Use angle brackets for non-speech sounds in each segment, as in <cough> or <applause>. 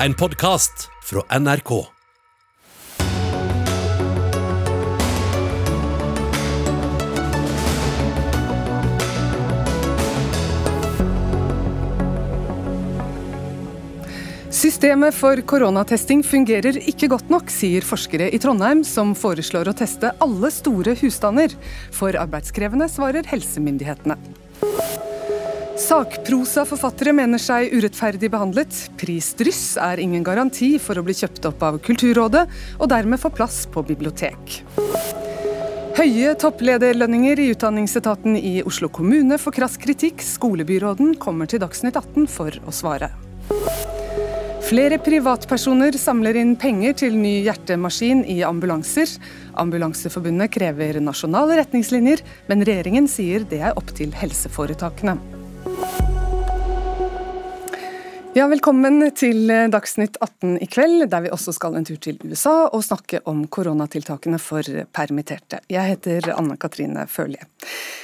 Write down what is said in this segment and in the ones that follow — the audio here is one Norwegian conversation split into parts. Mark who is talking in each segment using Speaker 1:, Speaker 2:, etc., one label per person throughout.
Speaker 1: En podkast fra NRK.
Speaker 2: Systemet for koronatesting fungerer ikke godt nok, sier forskere i Trondheim, som foreslår å teste alle store husstander. For arbeidskrevende, svarer helsemyndighetene. Sakprosaforfattere mener seg urettferdig behandlet. Prisdryss er ingen garanti for å bli kjøpt opp av Kulturrådet, og dermed få plass på bibliotek. Høye topplederlønninger i Utdanningsetaten i Oslo kommune får krass kritikk. Skolebyråden kommer til Dagsnytt 18 for å svare. Flere privatpersoner samler inn penger til ny hjertemaskin i ambulanser. Ambulanseforbundet krever nasjonale retningslinjer, men regjeringen sier det er opp til helseforetakene. Ja, Velkommen til Dagsnytt 18 i kveld, der vi også skal en tur til USA og snakke om koronatiltakene for permitterte. Jeg heter Anne Katrine Førlie.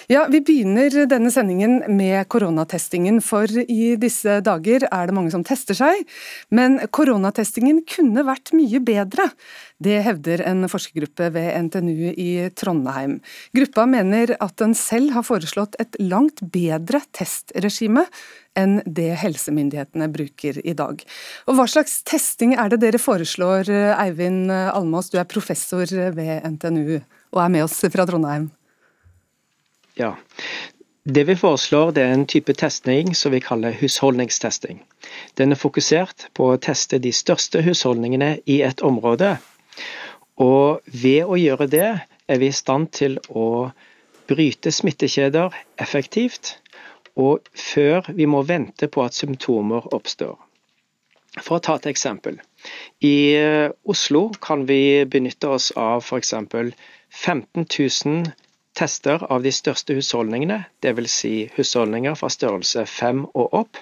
Speaker 2: Ja, Vi begynner denne sendingen med koronatestingen, for i disse dager er det mange som tester seg. Men koronatestingen kunne vært mye bedre. Det hevder en forskergruppe ved NTNU i Trondheim. Gruppa mener at den selv har foreslått et langt bedre testregime enn det helsemyndighetene bruker i dag. Og Hva slags testing er det dere foreslår, Eivind Almås, du er professor ved NTNU og er med oss fra Trondheim?
Speaker 3: Ja, det vi foreslår det er en type testing som vi kaller husholdningstesting. Den er fokusert på å teste de største husholdningene i et område. Og ved å gjøre det er vi i stand til å bryte smittekjeder effektivt og før vi må vente på at symptomer oppstår. For å ta et eksempel. I eh, Oslo kan vi benytte oss av f.eks. 15 000 tester av de største husholdningene, dvs. Si husholdninger fra størrelse 5 og opp,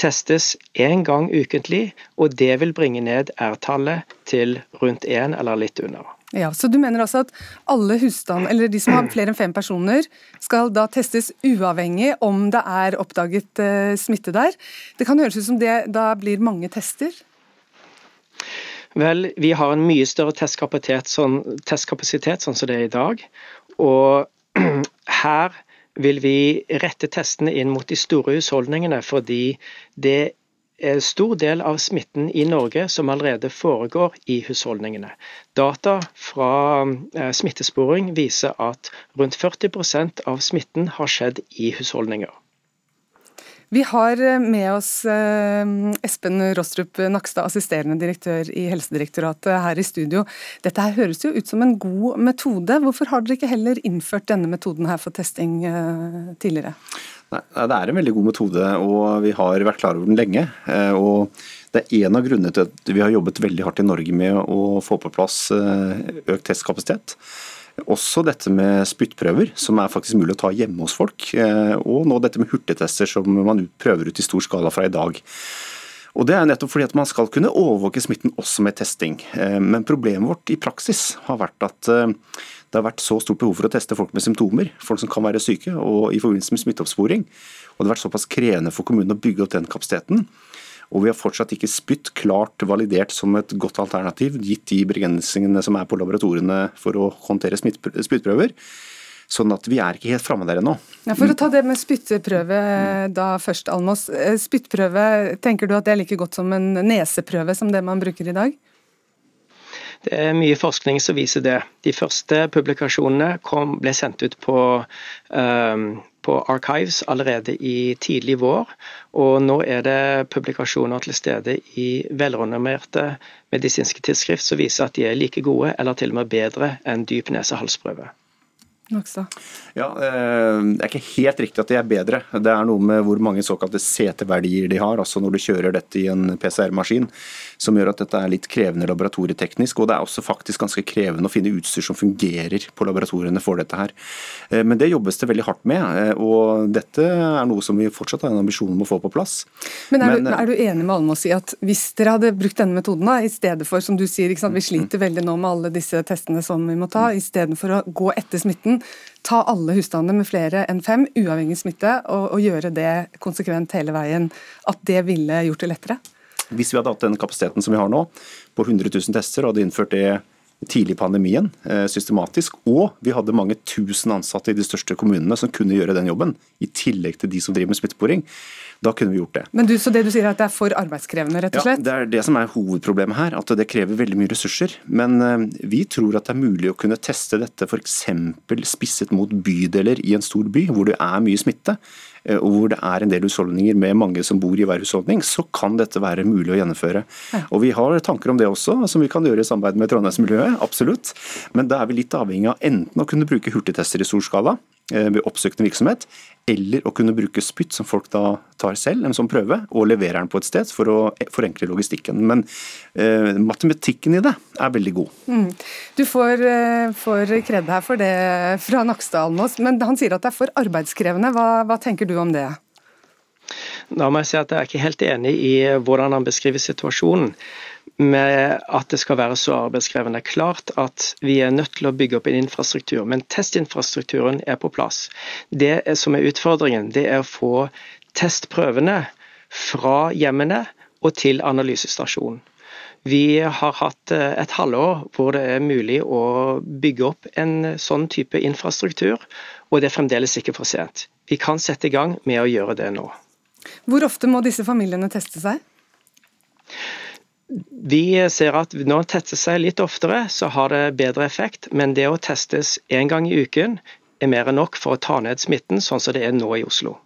Speaker 3: testes én gang ukentlig, og det vil bringe ned R-tallet til rundt 1 eller litt under.
Speaker 2: Ja, Så du mener altså at alle husstand, eller de som har flere enn fem personer, skal da testes uavhengig om det er oppdaget uh, smitte der? Det kan høres ut som det da blir mange tester?
Speaker 3: Vel, vi har en mye større testkapasitet sånn, testkapasitet sånn som det er i dag. Og <clears throat> her vil vi rette testene inn mot de store husholdningene, fordi det er stor del av smitten i Norge som allerede foregår i husholdningene. Data fra eh, smittesporing viser at rundt 40% av smitten har skjedd i husholdninger.
Speaker 2: Vi har eh, med oss eh, Espen Rostrup Nakstad, assisterende direktør i Helsedirektoratet her i studio. Dette her høres jo ut som en god metode. Hvorfor har dere ikke heller innført denne metoden her for testing tidligere?
Speaker 4: Nei, Det er en veldig god metode, og vi har vært klar over den lenge. Eh, og Det er en av grunnene til at vi har jobbet veldig hardt i Norge med å få på plass eh, økt testkapasitet. Også dette med spyttprøver, som er faktisk mulig å ta hjemme hos folk. Eh, og nå dette med hurtigtester, som man prøver ut i stor skala fra i dag. Og Det er nettopp fordi at man skal kunne overvåke smitten også med testing. Men problemet vårt i praksis har vært at det har vært så stort behov for å teste folk med symptomer, folk som kan være syke, og i forbindelse med smitteoppsporing. Og det har vært såpass krevende for kommunen å bygge opp den kapasiteten. Og vi har fortsatt ikke spytt klart validert som et godt alternativ, gitt de begrensningene som er på laboratoriene for å håndtere spyttprøver. Sånn at vi er ikke helt framme der ennå.
Speaker 2: Ja, for å ta det med spytteprøve da først, Almås. Eh, spyttprøve, tenker du at det er like godt som en neseprøve som det man bruker i dag?
Speaker 3: Det er mye forskning som viser det. De første publikasjonene kom, ble sendt ut på, um, på Archives allerede i tidlig vår. Og nå er det publikasjoner til stede i velrenommerte medisinske tidsskrift som viser at de er like gode, eller til og med bedre enn dyp nese-halsprøve.
Speaker 2: Nakstad?
Speaker 4: Ja, eh, Det er ikke helt riktig at de er bedre. Det er noe med hvor mange såkalte CT-verdier de har, altså når du kjører dette i en PCR-maskin, som gjør at dette er litt krevende laboratorieteknisk. Og det er også faktisk ganske krevende å finne utstyr som fungerer på laboratoriene for dette her. Eh, men det jobbes det veldig hardt med, eh, og dette er noe som vi fortsatt har en ambisjon om å få på plass.
Speaker 2: Men er, Men, du, er du, enig med Almås i at hvis dere hadde brukt denne metoden, da, i stedet for, som du sier, vi sliter veldig nå med alle disse testene som vi må ta, istedenfor å gå etter smitten, ta alle husstander med flere enn fem, uavhengig smitte, og, og, gjøre det konsekvent hele veien, at det ville gjort det lettere?
Speaker 4: Hvis vi hadde hatt den kapasiteten som vi har nå, på 100 000 tester, og hadde innført det tidlig i pandemien eh, systematisk, og vi hadde mange tusen ansatte i de største kommunene som kunne gjøre den jobben, i tillegg til de som driver med smittesporing, da kunne vi gjort det.
Speaker 2: Men du, Så det du sier er at det er for arbeidskrevende, rett og slett?
Speaker 4: Ja, Det er det som er hovedproblemet her, at det krever veldig mye ressurser. Men eh, vi tror at det er mulig å kunne teste dette f.eks. spisset mot bydeler i en stor by, hvor det er mye smitte eh, og hvor det er en del husholdninger med mange som bor i hver husholdning, så kan dette være mulig å gjennomføre. Ja. Og Vi har tanker om det også, som vi kan gjøre i samarbeid med Trondheimsmiljøet, absolutt. Men da er vi litt avhengig av enten å kunne bruke hurtigtester i stor skala, ved oppsøkende virksomhet, eller å kunne bruke spytt som folk da tar selv, en sånn prøve, og leverer den på et sted for å forenkle logistikken. Men eh, matematikken i det er veldig god. Mm.
Speaker 2: Du får, eh, får kred her for det fra Nakstad Almås, men han sier at det er for arbeidskrevende. Hva, hva tenker du om det?
Speaker 3: Da må jeg si at jeg er ikke helt enig i hvordan han beskriver situasjonen med at det skal være så arbeidskrevende. Klart at vi er nødt til å bygge opp en infrastruktur, men testinfrastrukturen er på plass. Det som er utfordringen, det er å få testprøvene fra hjemmene og til analysestasjonen. Vi har hatt eh, et halvår hvor det er mulig å bygge opp en sånn type infrastruktur, og det er fremdeles ikke for sent. Vi kan sette i gang med å gjøre det nå.
Speaker 2: Hvor ofte må disse familiene teste seg?
Speaker 3: Vi ser at når det tester seg litt oftere, så har det bedre effekt. Men det å testes én gang i uken er mer enn nok for å ta ned smitten, sånn som det er nå i Oslo.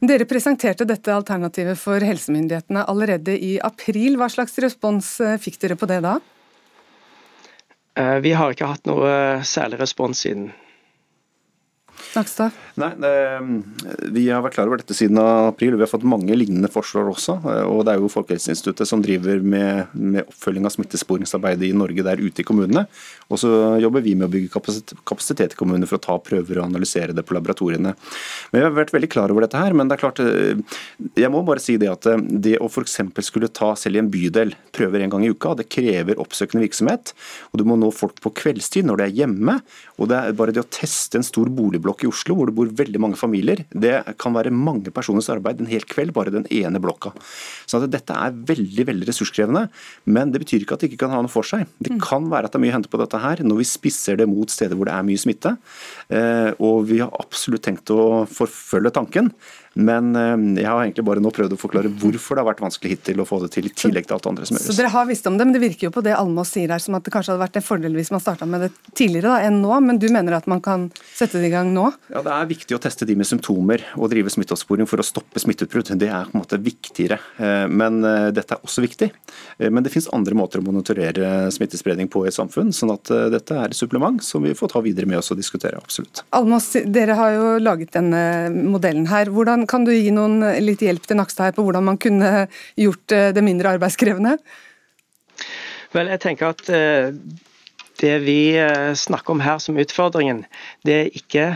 Speaker 2: Dere presenterte dette alternativet for helsemyndighetene allerede i april. Hva slags respons eh, fikk dere på det da?
Speaker 3: Eh, vi har ikke hatt noe særlig respons siden.
Speaker 2: Nakstad?
Speaker 4: Nei, det, Vi har vært klar over dette siden april. Vi har fått mange lignende forslag også. og Det er jo Folkehelseinstituttet som driver med, med oppfølging av smittesporingsarbeidet i Norge der ute i kommunene. Og så jobber vi med å bygge kapasitet, i kommunene for å ta prøver og analysere det på laboratoriene. Men Vi har vært veldig klar over dette her. Men det er klart, eh, jeg må bare si det at eh, det å f.eks. skulle ta selv i en bydel prøver en gang i uka, det krever oppsøkende virksomhet. og Du må nå folk på kveldstid når de er hjemme. og det er Bare det å teste en stor boligblokk i Oslo hvor det bor veldig mange familier. Det kan være mange personers arbeid en hel kveld, bare den ene blokka. Så Dette er veldig veldig ressurskrevende, men det betyr ikke at det ikke kan ha noe for seg. Det mm. kan være at det er mye å hente på dette her når vi spisser det mot steder hvor det er mye smitte. Eh, og vi har absolutt tenkt å forfølge tanken. Men eh, jeg har egentlig bare nå prøvd å forklare hvorfor det har vært vanskelig hittil å få det til, i tillegg til alt andre som gjøres.
Speaker 2: Så dere har visst om det, men det virker jo på det Almås sier her som at det kanskje hadde vært en fordel hvis man starta med det tidligere da, enn nå, men du mener at man kan sette det i gang nå?
Speaker 4: Ja, Det er viktig å teste de med symptomer og drive smitteoppsporing for å stoppe smitteutbrudd. Det er på en måte viktigere. Eh, men eh, dette er også viktig. Men det finnes andre måter å monitorere smittespredning på i et samfunn, sånn at dette er et supplement som vi får ta videre med oss og diskutere. absolutt.
Speaker 2: Almås, dere har jo laget denne modellen her. Hvordan kan du gi noen litt hjelp til Nakstad her på hvordan man kunne gjort eh, det mindre arbeidskrevende?
Speaker 3: Vel, jeg tenker at eh, det vi eh, snakker om her som utfordringen, det er ikke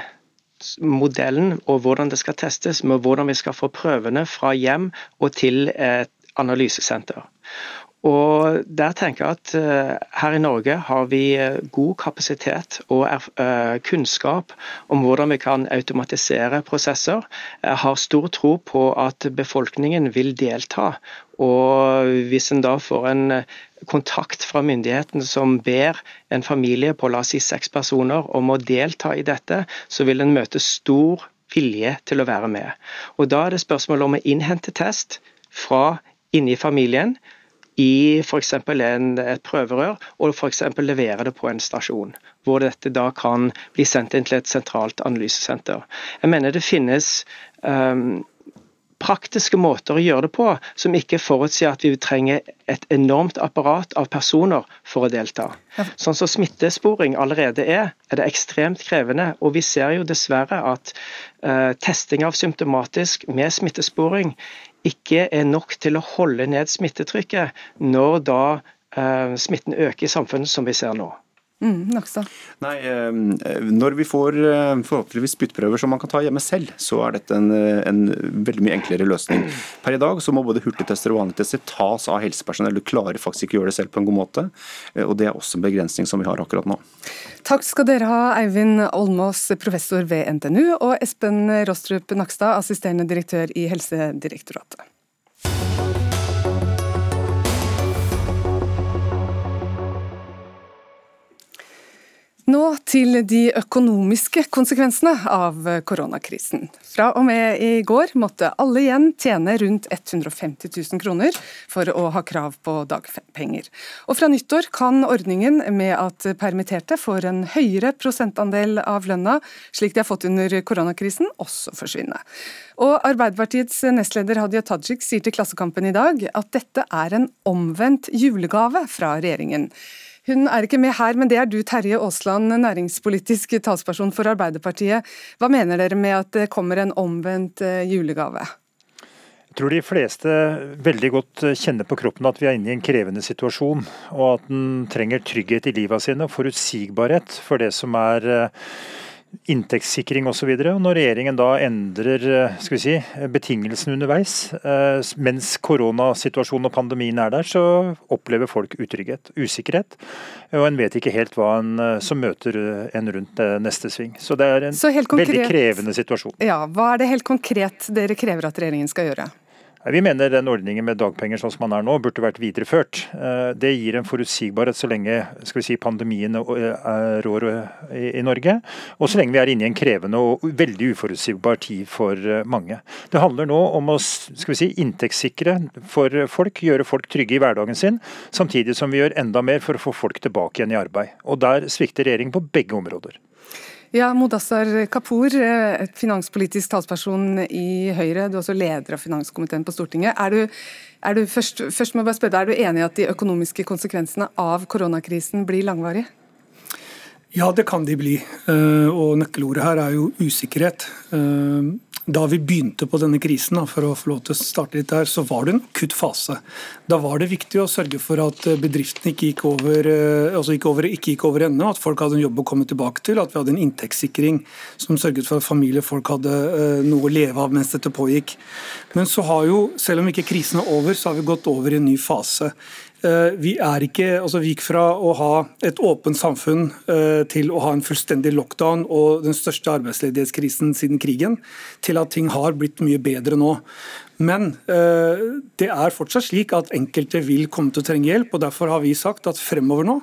Speaker 3: modellen og hvordan det skal testes, men hvordan vi skal få prøvene fra hjem og til et analysesenter. Og der tenker jeg at uh, Her i Norge har vi uh, god kapasitet og uh, kunnskap om hvordan vi kan automatisere prosesser. Jeg har stor tro på at befolkningen vil delta. Og Hvis en da får en kontakt fra myndighetene som ber en familie på la oss si seks personer om å delta i dette, så vil en møte stor vilje til å være med. Og Da er det spørsmål om å innhente test fra inni familien i f.eks. et prøverør, og f.eks. levere det på en stasjon. Hvor dette da kan bli sendt inn til et sentralt analysesenter. Jeg mener det finnes um, praktiske måter å gjøre det på som ikke forutsier at vi trenger et enormt apparat av personer for å delta. Sånn som smittesporing allerede er, er det ekstremt krevende. Og vi ser jo dessverre at uh, testing av symptomatisk med smittesporing ikke er nok til å holde ned smittetrykket når da uh, smitten øker i samfunnet, som vi ser nå.
Speaker 2: Mm,
Speaker 4: Nei, eh, Når vi får eh, forhåpentligvis spyttprøver som man kan ta hjemme selv, så er dette en, en, veldig mye enklere løsning. Per i dag så må både hurtigtester og vanlige tester tas av helsepersonell. Du klarer faktisk ikke å gjøre det selv på en god måte. og Det er også en begrensning som vi har akkurat nå.
Speaker 2: Takk skal dere ha, Eivind Olmås, professor ved NTNU, og Espen Rostrup Nakstad, assisterende direktør i Helsedirektoratet. Til de økonomiske konsekvensene av koronakrisen. Fra og med i går måtte alle igjen tjene rundt 150 000 kroner for å ha krav på dagpenger. Og fra nyttår kan ordningen med at permitterte får en høyere prosentandel av lønna, slik de har fått under koronakrisen, også forsvinne. Og Arbeiderpartiets nestleder Hadia Tajik sier til Klassekampen i dag at dette er en omvendt julegave fra regjeringen. Hun er ikke med her, men det er du, Terje Aasland, næringspolitisk talsperson for Arbeiderpartiet. Hva mener dere med at det kommer en omvendt eh, julegave?
Speaker 5: Jeg tror de fleste veldig godt kjenner på kroppen at vi er inne i en krevende situasjon, og at en trenger trygghet i livet sine og forutsigbarhet for det som er eh, inntektssikring osv. Når regjeringen da endrer eh, skal vi si, betingelsene underveis, eh, mens koronasituasjonen og pandemien er der, så opplever folk utrygghet, usikkerhet. Og en vet ikke helt hva en eh, som møter en rundt neste sving. Så det er en veldig krevende situasjon.
Speaker 2: Ja, Hva er det helt konkret dere krever at regjeringen skal gjøre?
Speaker 5: Vi mener den ordningen med dagpenger sånn som man er nå, burde vært videreført. Eh, det gir en forutsigbarhet så lenge si, pandemien eh, rår i Norge, og så lenge vi er inne i en krevende og veldig uforutsigbar tid for eh, mange. Det handler nå om å si, inntektssikre for folk, gjøre folk trygge i hverdagen sin, samtidig som vi gjør enda mer for å få folk tilbake igjen i arbeid. Og Der svikter regjeringen på begge områder.
Speaker 2: Ja, Modassar Kapur, eh, finanspolitisk talsperson i Høyre. Du er også leder av finanskomiteen på Stortinget. Er du, er du først, først må jeg bare spørre er du enig i at de økonomiske konsekvensene av koronakrisen blir langvarige?
Speaker 6: Ja, det kan de bli. Eh, og nøkkelordet her er jo usikkerhet. Eh, da vi begynte på denne krisen, for å få lov til å starte litt der, så var det en akutt fase. Da var det viktig å sørge for at bedriftene ikke gikk over, eh, altså ikke over, ikke gikk over ende, at folk hadde en jobb å komme tilbake til, at vi hadde en inntektssikring som sørget for at familier folk hadde eh, noe å leve av mens dette pågikk. Men så har jo, selv om ikke krisen er over, så har vi gått over i en ny fase. Eh, vi, ikke, altså vi, gikk fra å ha et åpent samfunn eh, til å ha en fullstendig lockdown og den største arbeidsledighetskrisen siden krigen, til at ting har blitt mye bedre nå. Men eh, det er fortsatt slik at enkelte vil komme til å trenge hjelp. og Derfor har vi sagt at fremover nå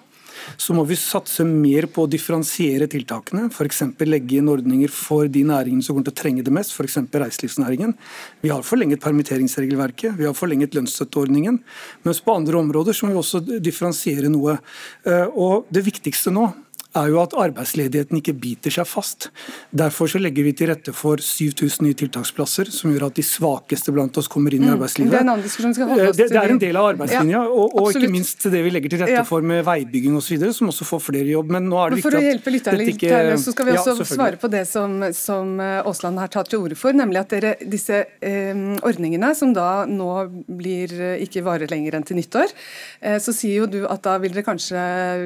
Speaker 6: så må vi satse mer på å differensiere tiltakene. F.eks. legge inn ordninger for de næringene som kommer til å trenge det mest, f.eks. reiselivsnæringen. Vi har forlenget permitteringsregelverket, vi har forlenget lønnsstøtteordningen. Mens på andre områder så må vi også differensiere noe. Eh, og Det viktigste nå er jo at arbeidsledigheten ikke biter seg fast. Derfor så legger vi til rette for 7000 nye tiltaksplasser, som gjør at de svakeste blant oss kommer inn i mm. arbeidslivet.
Speaker 2: Det er en, annen diskusjon skal
Speaker 6: holde oss det, det er en del av arbeidslinja, ja, og, og ikke minst det vi legger til rette for med veibygging osv., som også får flere jobb. Men nå er det
Speaker 2: viktig at For å hjelpe lytterne litt, ikke... så skal vi også ja, svare på det som, som eh, Aasland har tatt til orde for, nemlig at dere, disse eh, ordningene, som da nå blir eh, ikke varer lenger enn til nyttår, eh, så sier jo du at da vil dere kanskje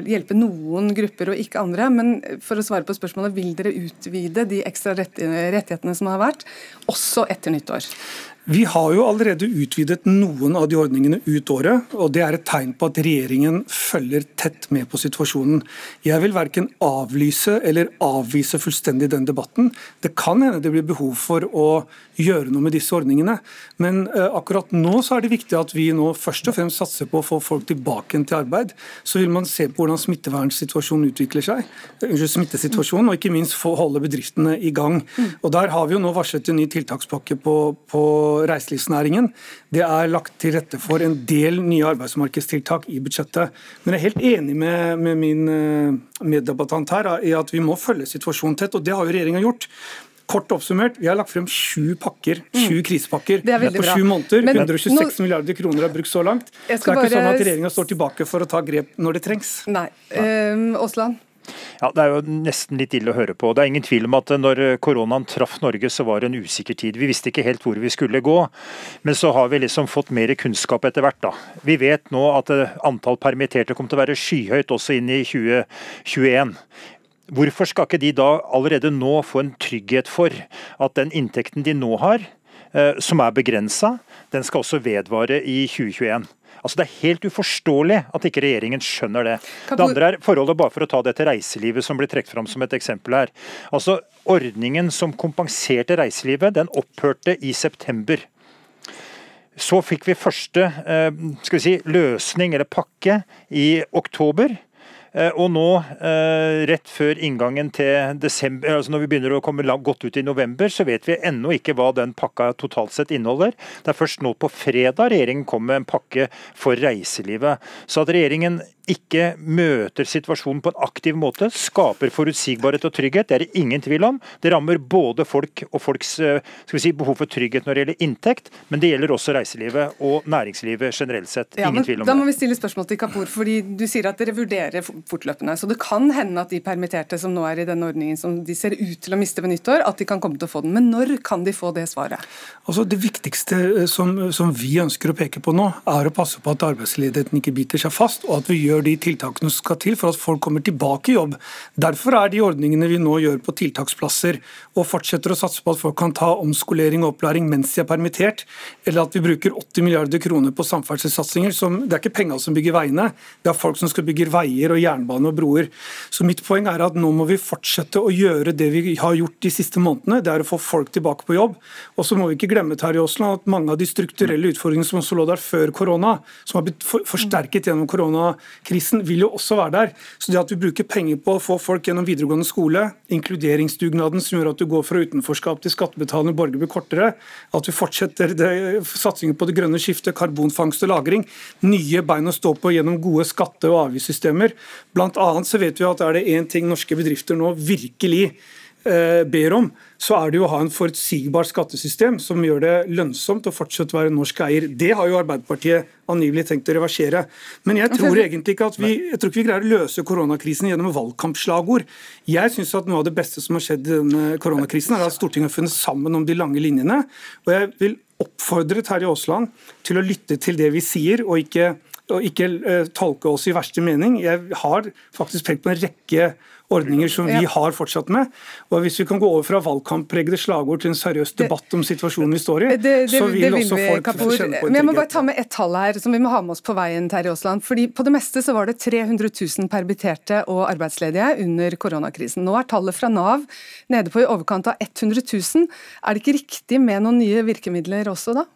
Speaker 2: hjelpe noen grupper og ikke ikke andre. Men for å svare på spørsmålet, vil dere utvide de ekstra rettighetene som har vært, også etter nyttår?
Speaker 6: Vi har jo allerede utvidet noen av de ordningene ut året, og det er et tegn på at regjeringen følger tett med på situasjonen. Jeg vil verken avlyse eller avvise fullstendig den debatten. Det kan hende det blir behov for å gjøre noe med disse ordningene, men uh, akkurat nå så er det viktig at vi nå først og fremst satser på å få folk tilbake til arbeid. Så vil man se på hvordan smittevernsituasjonen utvikler seg, unnskyld, smittesituasjonen, og ikke minst få holde bedriftene i gang. Og Der har vi jo nå varslet en ny tiltakspakke på, på reiselivsnæringen. Det er lagt til rette for en del nye arbeidsmarkedstiltak i budsjettet. Men jeg er helt enig med, med min eh, meddebattant her i at vi må følge situasjonen tett, og det har jo regjeringa gjort. Kort oppsummert, vi har lagt frem sju pakker, sju mm. krisepakker på sju måneder. Men, 126 nå, milliarder kroner er brukt så langt. Det er ikke bare... sånn at regjeringa står tilbake for å ta grep når det trengs.
Speaker 2: Nei. Um, Aasland?
Speaker 5: Ja, Det er jo nesten litt ille å høre på. Det er ingen tvil om at når koronaen traff Norge, så var det en usikker tid. Vi visste ikke helt hvor vi skulle gå. Men så har vi liksom fått mer kunnskap etter hvert. da. Vi vet nå at antall permitterte kommer til å være skyhøyt også inn i 2021. Hvorfor skal ikke de da allerede nå få en trygghet for at den inntekten de nå har, eh, som er begrensa, den skal også vedvare i 2021? Altså Det er helt uforståelig at ikke regjeringen skjønner det. Det andre er forholdet bare for å ta det til reiselivet, som blir trukket fram som et eksempel her. Altså Ordningen som kompenserte reiselivet, den opphørte i september. Så fikk vi første eh, skal vi si, løsning eller pakke i oktober. Eh, og nå, eh, rett før inngangen til desember, altså når vi begynner å komme godt ut i november, så vet vi ennå ikke hva den pakka totalt sett inneholder. Det er først nå på fredag regjeringen kommer med en pakke for reiselivet. Så at regjeringen ikke møter situasjonen på en aktiv måte, skaper forutsigbarhet og trygghet. Det er det ingen tvil om. Det rammer både folk og folks eh, si, behov for trygghet når det gjelder inntekt, men det gjelder også reiselivet og næringslivet generelt sett.
Speaker 2: Ja,
Speaker 5: ingen tvil om
Speaker 2: da
Speaker 5: det.
Speaker 2: Da må vi stille spørsmål til Kapur, fordi du sier at dere vurderer fortløpende. Så det kan hende at de permitterte som nå er i denne ordningen, som de ser ut til å miste ved nyttår, at de kan komme til å få den. Men når kan de få det svaret?
Speaker 6: Altså Det viktigste eh, som, som vi ønsker å peke på nå, er å passe på at arbeidsledigheten ikke biter seg fast, og at vi gjør gjør de tiltakene som skal til for at folk kommer tilbake i jobb. Derfor er de ordningene vi nå gjør på tiltaksplasser, og fortsetter å satse på at folk kan ta omskolering og opplæring mens de er permittert, eller at vi bruker 80 milliarder kroner på samferdselssatsinger. Som, det er ikke penger som bygger veiene, det er folk som skal bygge veier og jernbane og broer. Så mitt poeng er at nå må vi fortsette å gjøre det vi har gjort de siste månedene, det er å få folk tilbake på jobb. Og så må vi ikke glemme Terje Aasland, at mange av de strukturelle utfordringene som også lå der før korona, som har blitt forsterket gjennom korona, krisen vil jo også være der. Så det at vi bruker penger på å få folk gjennom videregående skole, inkluderingsdugnaden som gjør at du går fra utenforskap til skattebetalende borger blir kortere, at vi fortsetter satsingen på det grønne skiftet, karbonfangst og -lagring, nye bein å stå på gjennom gode skatte- og avgiftssystemer. Blant annet så vet vi at er det én ting norske bedrifter nå virkelig ber om, så er det jo å ha en forutsigbart skattesystem som gjør det lønnsomt å fortsette å være norsk eier. Det har jo Arbeiderpartiet angivelig tenkt å reversere. Men jeg tror egentlig ikke at vi, jeg tror ikke vi greier å løse koronakrisen gjennom valgkampslagord. Jeg syns at noe av det beste som har skjedd i denne koronakrisen, er at Stortinget har funnet sammen om de lange linjene. Og jeg vil oppfordre Terje Aasland til å lytte til det vi sier, og ikke, og ikke uh, tolke oss i verste mening. Jeg har faktisk pekt på en rekke ordninger som vi har fortsatt med. Og Hvis vi kan gå over fra valgkamppregede slagord til en seriøs debatt om situasjonen vi står i,
Speaker 2: det, det,
Speaker 6: så vil, vil også folk
Speaker 2: Kapur. kjenne på en Men Jeg må bare ta med ett tall her som vi må ha med oss på veien, Terje Aasland. Fordi På det meste så var det 300 000 permitterte og arbeidsledige under koronakrisen. Nå er tallet fra Nav nede på i overkant av 100 000. Er det ikke riktig med noen nye virkemidler også da?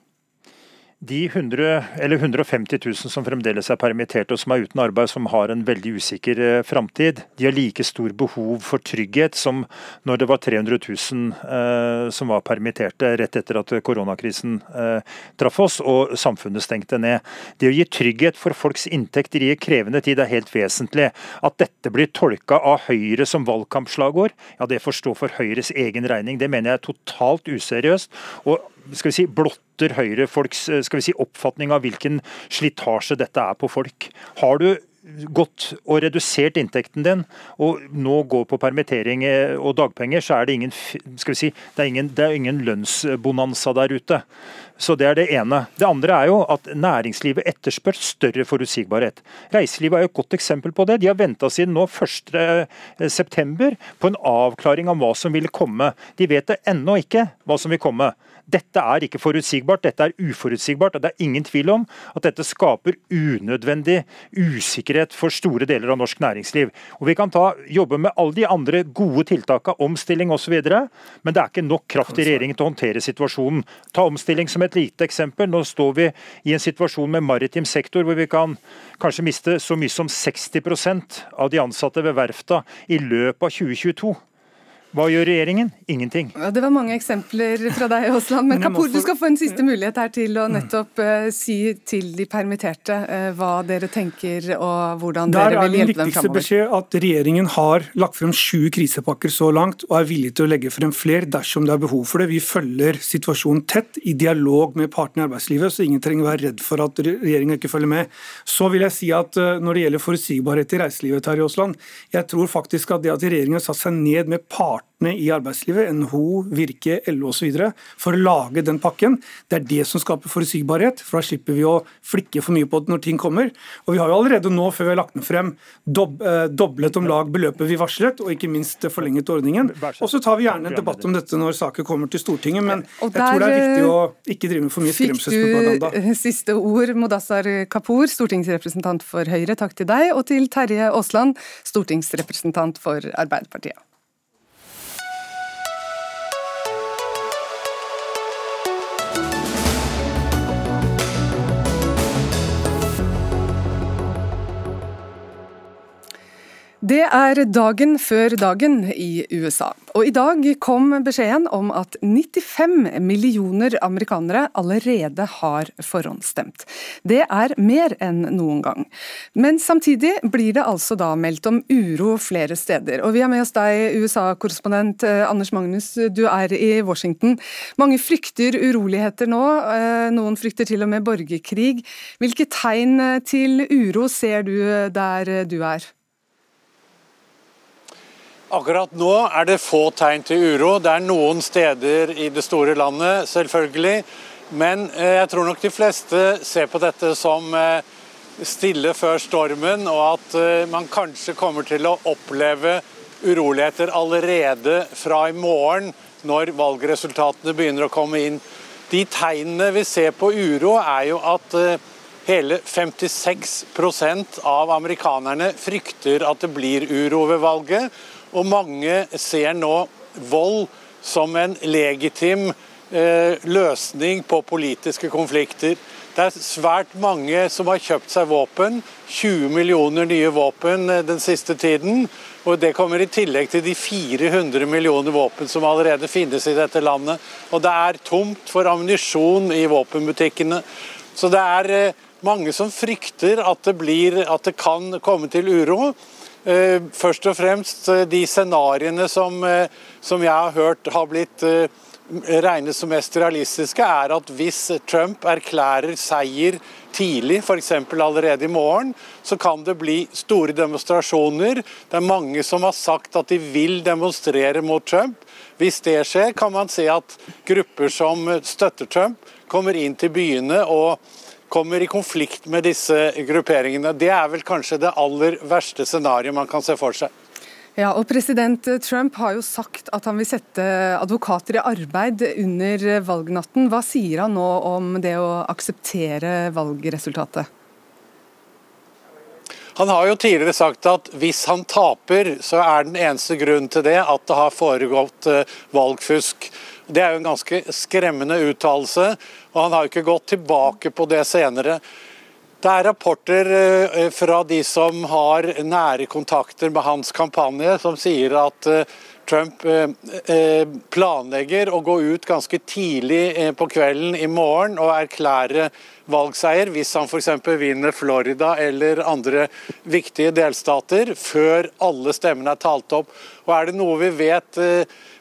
Speaker 5: De 100, eller 150 000 som fremdeles er permitterte og som er uten arbeid, som har en veldig usikker eh, framtid, de har like stor behov for trygghet som når det var 300 000 eh, som var permitterte rett etter at koronakrisen eh, traff oss og samfunnet stengte ned. Det å gi trygghet for folks inntekter i en krevende tid er helt vesentlig. At dette blir tolka av Høyre som valgkampslagord, ja det får stå for Høyres egen regning. Det mener jeg er totalt useriøst. og skal vi si, blotter Høyre folks eh, skal vi si, oppfatning av hvilken slitasje dette er på folk. Har du gått og redusert inntekten din, og nå går på permittering eh, og dagpenger, så er det ingen, skal vi si, det er ingen, det er ingen lønnsbonanza der ute. Så Det er det ene. Det andre er jo at næringslivet etterspør større forutsigbarhet. Reiselivet er jo et godt eksempel på det. De har venta siden nå 1.9 på en avklaring av hva som vil komme. De vet det ennå ikke hva som vil komme. Dette er ikke forutsigbart, dette er uforutsigbart. og Det er ingen tvil om at dette skaper unødvendig usikkerhet for store deler av norsk næringsliv. Og Vi kan ta, jobbe med alle de andre gode tiltakene, omstilling osv., men det er ikke nok kraft i regjeringen til å håndtere situasjonen. Ta omstilling som et lite eksempel. Nå står vi i en situasjon med maritim sektor hvor vi kan kanskje miste så mye som 60% av de ansatte ved verfta i løpet av 2022. Hva gjør regjeringen? Ingenting.
Speaker 2: Ja, det var mange eksempler fra deg, <laughs> Aasland. Men Kapur, du skal få en siste mulighet her til å nettopp uh, si til de permitterte uh, hva dere tenker og hvordan Der dere vil hjelpe dem framover. Der er den viktigste
Speaker 6: beskjed at regjeringen har lagt frem sju krisepakker så langt, og er villig til å legge frem flere dersom det er behov for det. Vi følger situasjonen tett i dialog med partene i arbeidslivet, så ingen trenger å være redd for at regjeringen ikke følger med. Så vil jeg si at uh, når det gjelder forutsigbarhet i reiselivet, Terje Aasland, jeg tror faktisk at det at regjeringen har satt seg ned med partene partene i arbeidslivet, NHO, Virke, LO osv., for å lage den pakken. Det er det som skaper forutsigbarhet, for da slipper vi å flikke for mye på det når ting kommer. Og Vi har jo allerede nå, før vi har lagt den frem, dob eh, doblet om lag beløpet vi varslet, og ikke minst forlenget ordningen. Og så tar vi gjerne en debatt om dette når saker kommer til Stortinget, men jeg tror det er viktig å ikke drive med for mye skremselspropaganda.
Speaker 2: Fikk du <laughs> siste ord, Modassar Kapur, stortingsrepresentant for Høyre, takk til deg, og til Terje Aasland, stortingsrepresentant for Arbeiderpartiet. Det er dagen før dagen i USA, og i dag kom beskjeden om at 95 millioner amerikanere allerede har forhåndsstemt. Det er mer enn noen gang. Men samtidig blir det altså da meldt om uro flere steder. Og vi har med oss deg, USA-korrespondent eh, Anders Magnus, du er i Washington. Mange frykter uroligheter nå, eh, noen frykter til og med borgerkrig. Hvilke tegn til uro ser du der du er?
Speaker 7: Akkurat nå er det få tegn til uro. Det er noen steder i det store landet, selvfølgelig. Men eh, jeg tror nok de fleste ser på dette som eh, stille før stormen, og at eh, man kanskje kommer til å oppleve uroligheter allerede fra i morgen, når valgresultatene begynner å komme inn. De tegnene vi ser på uro, er jo at hele 56% av amerikanerne frykter at det blir uro ved valget. Og mange ser nå vold som en legitim eh, løsning på politiske konflikter. Det er svært mange som har kjøpt seg våpen. 20 millioner nye våpen eh, den siste tiden. Og Det kommer i tillegg til de 400 millioner våpen som allerede finnes i dette landet. Og det er tomt for ammunisjon i våpenbutikkene. Så det er eh, mange som frykter at det, blir, at det kan komme til uro. Eh, først og fremst eh, de scenarioene som, eh, som, jeg har hørt har blitt regnet som mest realistiske, er at hvis Trump erklærer seier tidlig, f.eks. allerede i morgen, så kan det bli store demonstrasjoner. Det er mange som har sagt at de vil demonstrere mot Trump. Hvis det skjer, kan man se at grupper som støtter Trump, kommer inn til byene og kommer i konflikt med disse grupperingene. Det er vel kanskje det aller verste scenarioet man kan se for seg.
Speaker 2: Ja, og President Trump har jo sagt at han vil sette advokater i arbeid under valgnatten. Hva sier han nå om det å akseptere valgresultatet?
Speaker 7: Han har jo tidligere sagt at hvis han taper, så er den eneste grunnen til det at det har foregått eh, valgfusk. Det er jo en ganske skremmende uttalelse, og han har jo ikke gått tilbake på det senere. Det er rapporter eh, fra de som har nære kontakter med hans kampanje, som sier at eh, Trump eh, planlegger å gå ut ganske tidlig på kvelden i morgen og erklære valgseier hvis han f.eks. vinner Florida eller andre viktige delstater, før alle stemmene er talt opp. Og Er det noe vi vet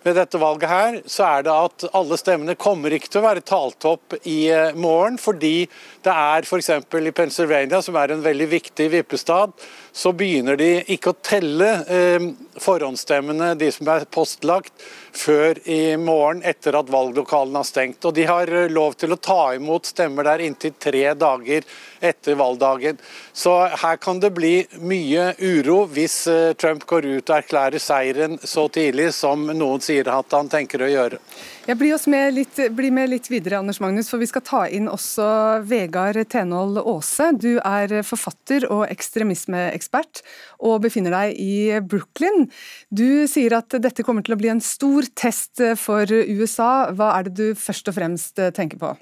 Speaker 7: ved dette valget her, så er det at alle stemmene kommer ikke til å være talt opp i eh, morgen, fordi det er f.eks. i Pennsylvania, som er en veldig viktig vippestad, så begynner de ikke å telle eh, forhåndsstemmene, de som er postlagt, før i morgen etter at valglokalene har stengt. Og de har eh, lov til å ta imot stemmer der inntil tre dager etter valgdagen. Så her kan det bli mye uro hvis eh, Trump går ut og erklærer seieren så tidlig som noen sier at han tenker å gjøre.
Speaker 2: Jeg blir, med litt, blir med litt videre, Anders Magnus, for vi skal ta inn også Vegard Tenhold Aase. Du er forfatter og ekstremismeekspert, og befinner deg i Brooklyn. Du sier at dette kommer til å bli en stor test for USA. Hva er det du først og fremst tenker på?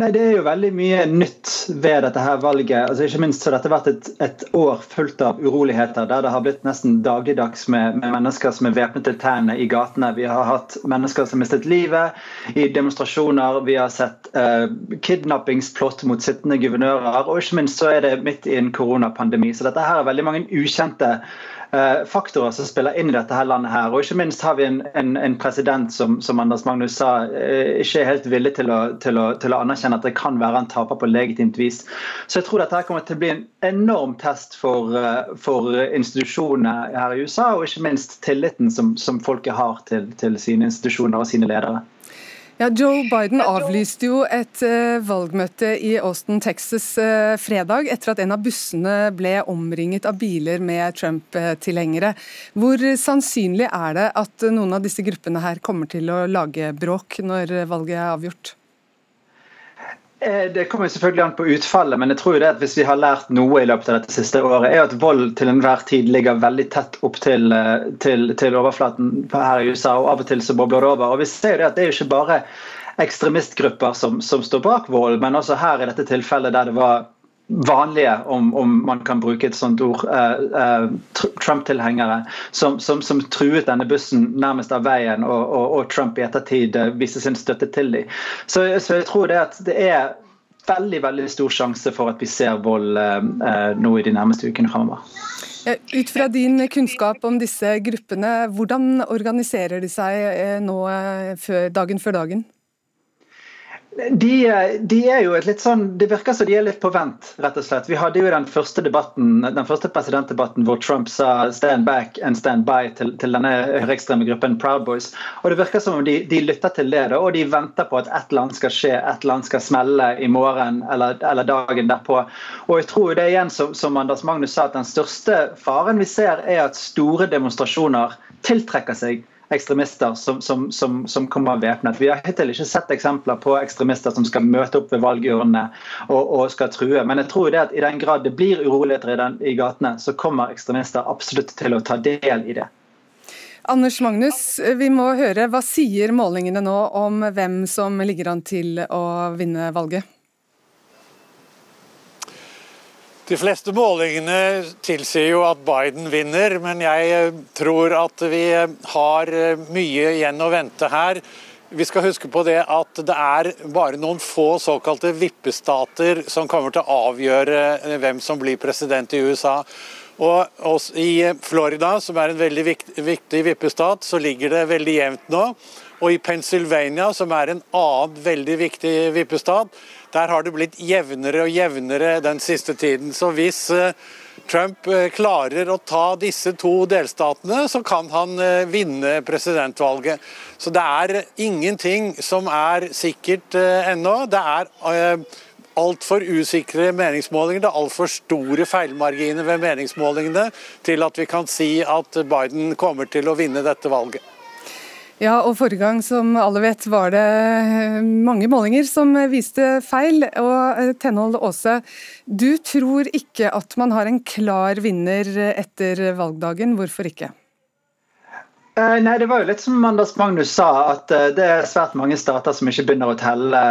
Speaker 8: Nei, Det er jo veldig mye nytt ved dette her valget. Altså, ikke minst har dette vært et, et, år fullt av uroligheter, der det har blitt nesten dagligdags med, med mennesker som er væpnet til tennene i gatene. Vi har hatt mennesker som har mistet livet i demonstrasjoner. Vi har sett uh, kidnappingsplott mot sittende guvernører. Og ikke minst så er det midt i en koronapandemi. Så dette her er veldig mange ukjente Eh, faktorer som spiller inn i dette her landet. her, og Ikke minst har vi en, en, en president som, som, Anders Magnus sa, eh, ikke er helt villig til å, til, å, til å, anerkjenne at det kan være en taper på legitimt vis. Så jeg tror dette her kommer til å bli en enorm test for, eh, for institusjonene her i USA, og ikke minst tilliten som, som folket har til, til sine institusjoner og sine ledere.
Speaker 2: Ja, Joe Biden avlyste jo et uh, valgmøte i Austin, Texas uh, fredag, etter at en av bussene ble omringet av biler med Trump-tilhengere. Hvor sannsynlig er det at noen av disse gruppene her kommer til å lage bråk når valget er avgjort?
Speaker 8: Eh, det kommer selvfølgelig an på utfallet, men jeg tror det at hvis vi har lært noe i løpet av dette siste året, er at vold til enhver tid ligger veldig tett opp til, eh, til, til overflaten her i USA, og av og til så bobler det over. Og vi ser det at det er jo ikke bare ekstremistgrupper som, som står bak vold, men også her i dette tilfellet der det var vanlige, om, om, man kan bruke et sånt ord, uh, uh, Trump-tilhengere som, som, som, truet denne bussen nærmest av veien, og, og, og Trump i ettertid uh, viste sin støtte til dem. Så, så, jeg tror det at det er veldig veldig stor sjanse for at vi ser vold nå i de nærmeste ukene fremover.
Speaker 2: Ut fra din kunnskap om disse gruppene, hvordan organiserer de seg nå før, dagen før dagen?
Speaker 8: De, de, er jo et litt sånn, Det virker som de er litt på vent, rett og slett. Vi hadde jo den første debatten, den første presidentdebatten hvor Trump sa 'stand back and stand by' til, til denne høyreekstreme gruppen Proud Boys. Og Det virker som om de, de lytter til det, og de venter på at et eller annet skal skje, et eller annet skal smelle i morgen eller, eller dagen derpå. Og jeg tror det er igjen, som, som Anders Magnus sa, at den største faren vi ser, er at store demonstrasjoner tiltrekker seg ekstremister som, som, som, som kommer væpnet. Vi har hittil ikke sett eksempler på ekstremister som skal møte opp ved valgurnene og, og, skal true. Men jeg tror det at i den grad det blir uroligheter i, den, i gatene, så kommer ekstremister absolutt til å ta del i det.
Speaker 2: Anders Magnus, vi må høre. Hva sier målingene nå om hvem som ligger an til å vinne valget?
Speaker 7: De fleste målingene tilsier jo at Biden vinner, men jeg eh, tror at vi eh, har eh, mye igjen å vente her. Vi skal huske på det at det er bare noen få såkalte vippestater som kommer til å avgjøre hvem som blir president i USA. Og I Florida, som er en veldig viktig vippestat, så ligger det veldig jevnt nå. Og i Pennsylvania, som er en annen veldig viktig vippestat, der har det blitt jevnere og jevnere den siste tiden. Så hvis eh, Trump eh, klarer å ta disse to delstatene, så kan han eh, vinne presidentvalget. Så det er ingenting som er sikkert ennå. Det er altfor usikre meningsmålinger. Det er altfor store feilmarginer ved meningsmålingene til at vi kan si at Biden kommer til å vinne dette valget.
Speaker 2: Ja, og Forrige gang som alle vet, var det eh, mange målinger som viste feil. Og eh, Tenhold Aase, du tror ikke at man har en klar vinner etter valgdagen. Hvorfor ikke?
Speaker 8: Eh, nei, Det var jo litt som Anders Magnus sa, at eh, det er svært mange stater som ikke begynner å telle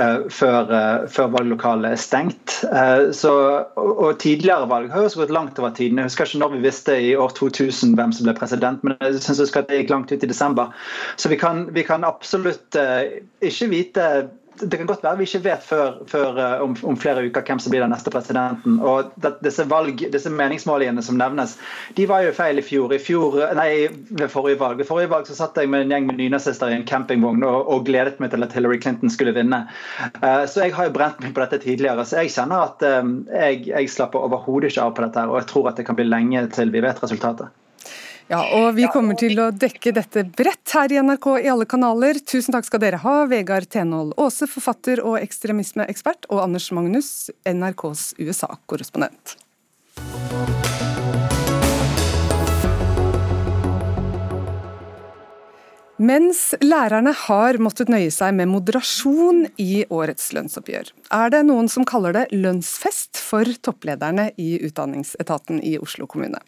Speaker 8: uh, før, uh, før, valglokalet er stengt. Så, og, Tidligere valg har jo også gått langt over tiden. Jeg husker ikke når vi visste i år 2000 hvem som ble president, men jeg at det gikk langt ut i desember. Så vi kan, vi kan absolutt ikke vite det kan godt være vi ikke vet før, før uh, om, om, flere uker hvem som blir den neste presidenten. Og det, disse, valg, disse meningsmålingene som nevnes, de var jo feil i fjor. I fjor, nei, ved forrige valg Ved forrige valg så satt jeg med en gjeng med nynazister i en campingvogn og, og, gledet meg til at Hillary Clinton skulle vinne. Uh, så jeg har jo brent meg på dette tidligere. Så jeg kjenner at um, jeg, jeg slapper overhodet ikke av på dette, og jeg tror at det kan bli lenge til vi vet resultatet.
Speaker 2: Ja, og Vi kommer til å dekke dette bredt her i NRK i alle kanaler. Tusen takk skal dere ha, Vegard Tenhold Aase, forfatter og ekstremismeekspert, og Anders Magnus, NRKs USA-korrespondent. Mens lærerne har måttet nøye seg med moderasjon i årets lønnsoppgjør, er det noen som kaller det lønnsfest for topplederne i Utdanningsetaten i Oslo kommune.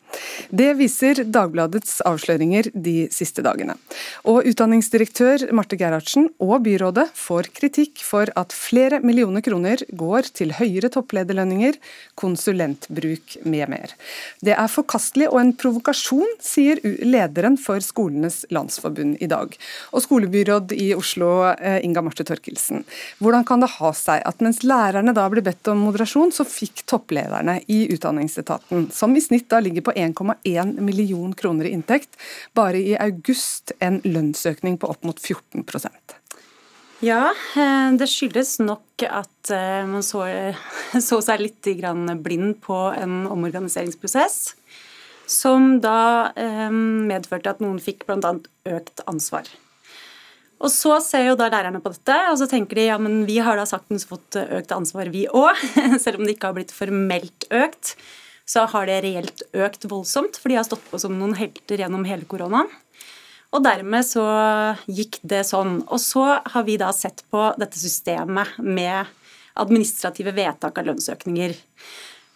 Speaker 2: Det viser Dagbladets avsløringer de siste dagene. Og utdanningsdirektør Marte Gerhardsen og byrådet får kritikk for at flere millioner kroner går til høyere topplederlønninger, konsulentbruk med mer. Det er forkastelig og en provokasjon, sier lederen for Skolenes landsforbund i dag dag. Og skolebyråd i Oslo, eh, Inga Marte Torkelsen. Hvordan kan det ha seg at mens lærerne da ble bedt om moderasjon, så fikk topplederne i Utdanningsetaten, som i snitt da ligger på 1,1 million kroner i inntekt, bare i august en lønnsøkning på opp mot 14%
Speaker 9: ja, eh, det skyldes nok at eh, man så, <laughs> så seg litt blind på en omorganiseringsprosess som da eh, medførte at noen fikk bl.a. økt ansvar. Og Så ser jo da lærerne på dette, og så tenker de ja, men vi har da saktens fått økt ansvar, vi òg. <laughs> Selv om det ikke har blitt formelt økt, så har det reelt økt voldsomt, for de har stått på som noen helter gjennom hele koronaen. Og dermed så gikk det sånn. Og så har vi da sett på dette systemet med administrative vedtak av lønnsøkninger.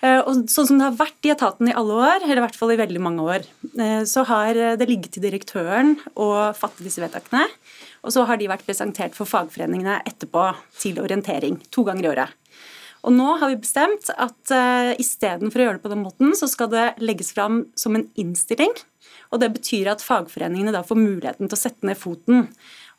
Speaker 9: Eh, og sånn som det har vært i etaten i alle år, eller i hvert fall i veldig mange år, eh, så har det ligget til direktøren å fatte disse vedtakene. Og så har de vært presentert for fagforeningene etterpå til orientering to ganger i året. Og nå har vi bestemt at uh, istedenfor å gjøre det på den måten, så skal det legges fram som en innstilling. Og det betyr at fagforeningene da får muligheten til å sette ned foten.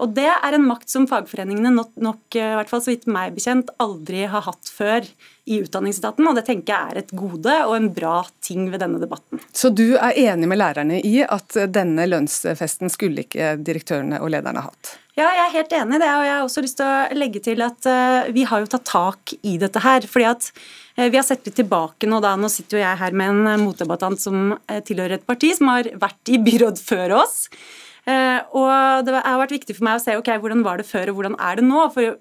Speaker 9: Og det er en makt som fagforeningene nok, nok, eh, i hvert fall så vidt meg bekjent, aldri har hatt før i Utdanningsetaten, og det tenker jeg er et gode og en bra ting ved denne debatten.
Speaker 2: Så du er enig med lærerne i at denne lønnsfesten skulle ikke direktørene og lederne hatt?
Speaker 9: Ja, jeg er helt enig i det, og jeg har også lyst til å legge til at uh, vi har jo tatt tak i dette her. fordi at uh, vi har sett litt tilbake nå da, nå sitter jo jeg her med en motdebattant som tilhører et parti som har vært i byråd før oss. Eh, og det har vært viktig for meg å se ok, hvordan var det før og hvordan er det nå. for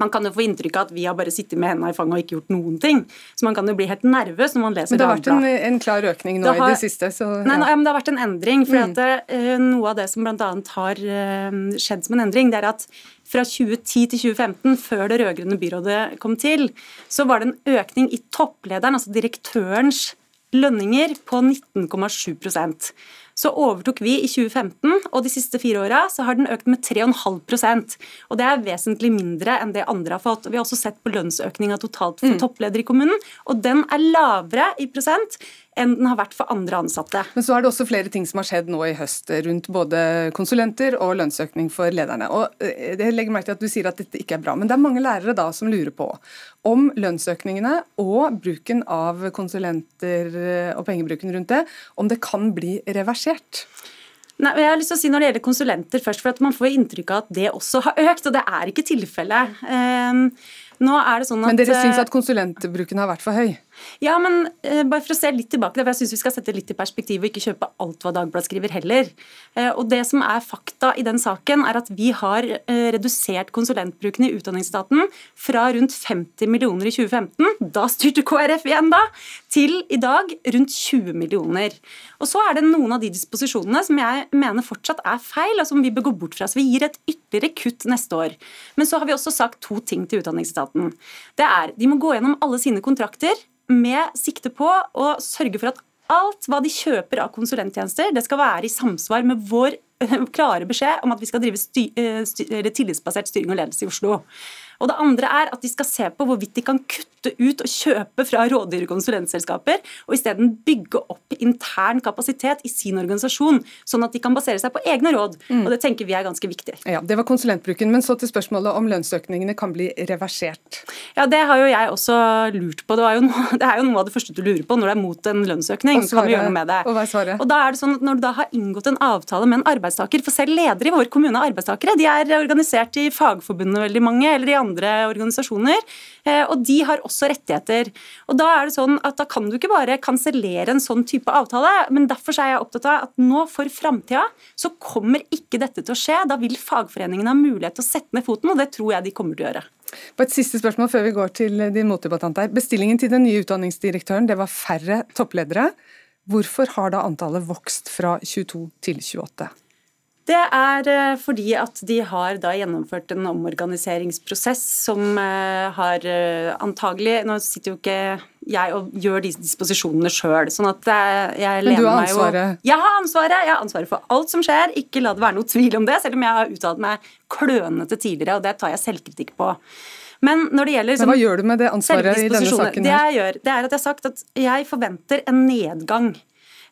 Speaker 9: man kan jo få inntrykk av at vi har bare sittet med hendene i fanget og ikke gjort noen ting. Så man kan jo bli helt nervøs når man leser
Speaker 2: Men det har vært en, en klar økning nå har, i det siste? Så,
Speaker 9: ja. nei, nei, men det har vært en endring. for mm. at, uh, Noe av det som bl.a. har uh, skjedd som en endring, det er at fra 2010 til 2015, før det rød-grønne byrådet kom til, så var det en økning i topplederen, altså direktørens lønninger, på 19,7 så overtok vi i 2015, og de siste fire åra har den økt med 3,5% Og Det er vesentlig mindre enn det andre har fått. Vi har også sett på lønnsøkninga totalt for mm. toppledere i kommunen, og den er lavere i prosent enn den har vært for andre ansatte.
Speaker 2: Men så er det også flere ting som har skjedd nå i høst rundt både konsulenter og lønnsøkning for lederne. Og eh, jeg legger merke til at Du sier at dette ikke er bra, men det er mange lærere da som lurer på om lønnsøkningene og bruken av konsulenter eh, og pengebruken rundt det, om det kan bli reversert?
Speaker 9: Nei, jeg har lyst til å si Når det gjelder konsulenter, først, for at man får inntrykk av at det også har økt, og det er ikke tilfellet. Um, nå er det sånn at,
Speaker 2: Men dere syns eh, at konsulentbruken har vært for høy?
Speaker 9: Ja, men eh, bare for å se litt tilbake, for jeg syns vi skal sette litt i perspektiv og ikke kjøpe alt hva Dagbladet skriver heller. Eh, og Det som er fakta i den saken, er at vi har eh, redusert konsulentbruken i Utdanningsstaten fra rundt 50 millioner i 2015, da styrte KrF igjen da, til i dag rundt 20 millioner. Og Så er det noen av de disposisjonene som jeg mener fortsatt er feil, og som vi bør gå bort fra. Så vi gir et ytterligere kutt neste år. Men så har vi også sagt to ting til Utdanningsstaten. Det er, De må gå gjennom alle sine kontrakter med sikte på å sørge for at alt hva de kjøper av konsulenttjenester, det skal være i samsvar med vår klare beskjed om at vi skal drive styr, styr, tillitsbasert styring og ledelse i Oslo. Og det andre er at de skal se på hvorvidt de kan kutte ut og kjøpe fra rådyre konsulentselskaper, og isteden bygge opp intern kapasitet i sin organisasjon, sånn at de kan basere seg på egne råd. Mm. Og det tenker vi er ganske viktig.
Speaker 2: Ja, Det var konsulentbruken. Men så til spørsmålet om lønnsøkningene kan bli reversert.
Speaker 9: Ja, det har jo jeg også lurt på. Det, jo noe, <laughs> det er jo noe av det første du lurer på når du er mot en lønnsøkning. Svaret, kan vi gjøre noe med det?
Speaker 2: Og hva er svaret?
Speaker 9: Og da er det sånn at Når du da har inngått en avtale med en arbeidstaker, for selv ledere i vår kommune er arbeidstakere, de er organisert i fagforbundene veldig mange, eller i andre andre organisasjoner. Eh, og de har også rettigheter. Og Da er det sånn at da kan du ikke bare kansellere en sånn type avtale. Men derfor er jeg opptatt av at nå for framtida så kommer ikke dette til å skje. Da vil fagforeningene ha mulighet til å sette ned foten, og det tror jeg de kommer til å gjøre.
Speaker 2: På et siste spørsmål før vi går til din motdebattant her. Bestillingen til den nye utdanningsdirektøren det var færre toppledere. Hvorfor har da antallet vokst fra 22 til 28?
Speaker 9: Det er eh, fordi at de har da gjennomført en omorganiseringsprosess som eh, har eh, antagelig Nå sitter jo ikke jeg og gjør disse disposisjonene sjøl. Sånn at jeg
Speaker 2: Men du har ansvaret?
Speaker 9: Jo, jeg har ansvaret. Jeg har ansvaret for alt som skjer. Ikke la det være noe tvil om det, selv om jeg har uttalt meg klønete tidligere, og det tar jeg selvkritikk på. Men når det gjelder
Speaker 2: Men Hva gjør du med det ansvaret i denne saken?
Speaker 9: Det jeg gjør, det er at jeg har sagt at jeg forventer en nedgang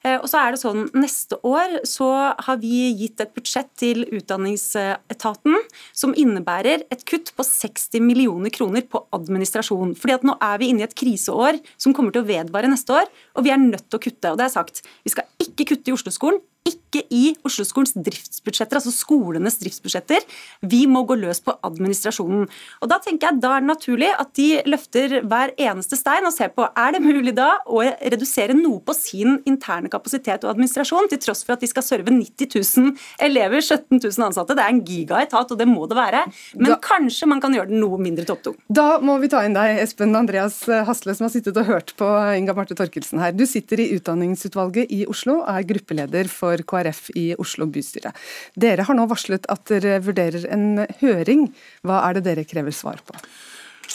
Speaker 9: og så er det sånn, Neste år så har vi gitt et budsjett til Utdanningsetaten som innebærer et kutt på 60 millioner kroner på administrasjon. Fordi at Nå er vi inne i et kriseår som kommer til å vedvare neste år, og vi er nødt til å kutte. og det er sagt. Vi skal ikke kutte i Oslo-skolen, ikke i Oslo-skolens driftsbudsjetter, altså skolenes driftsbudsjetter. Vi må gå løs på administrasjonen. Og Da tenker jeg da er det naturlig at de løfter hver eneste stein og ser på er det mulig da å redusere noe på sin interne kapasitet og administrasjon, til tross for at de skal serve 90 000 elever, 17 000 ansatte. Det er en gigaetat, og det må det være. Men da, kanskje man kan gjøre den noe mindre topptung.
Speaker 2: Da må vi ta inn deg, Espen Andreas Hasle, som har sittet og hørt på Inga Marte Torkelsen her. Du sitter i Utdanningsutvalget i Oslo og er gruppeleder for for KrF i Oslo bystyre. Dere har nå varslet at dere vurderer en høring. Hva er det dere krever svar på?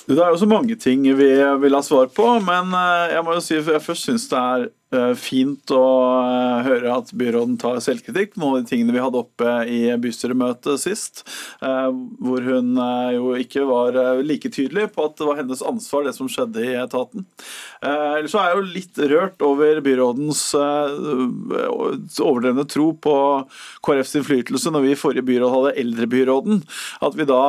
Speaker 10: Det er jo så mange ting vi vil ha svar på, men eh, jeg må jo si at jeg først syns det er fint å eh, høre at byråden tar selvkritikk på noen av de tingene vi hadde oppe i bystyremøtet sist, eh, hvor hun jo ikke var like tydelig på at det var hennes ansvar, det som skjedde i etaten. Ellers så er jeg jo litt rørt over byrådens overdrevne tro på KrFs innflytelse når vi i forrige byråd hadde eldrebyråden. At vi da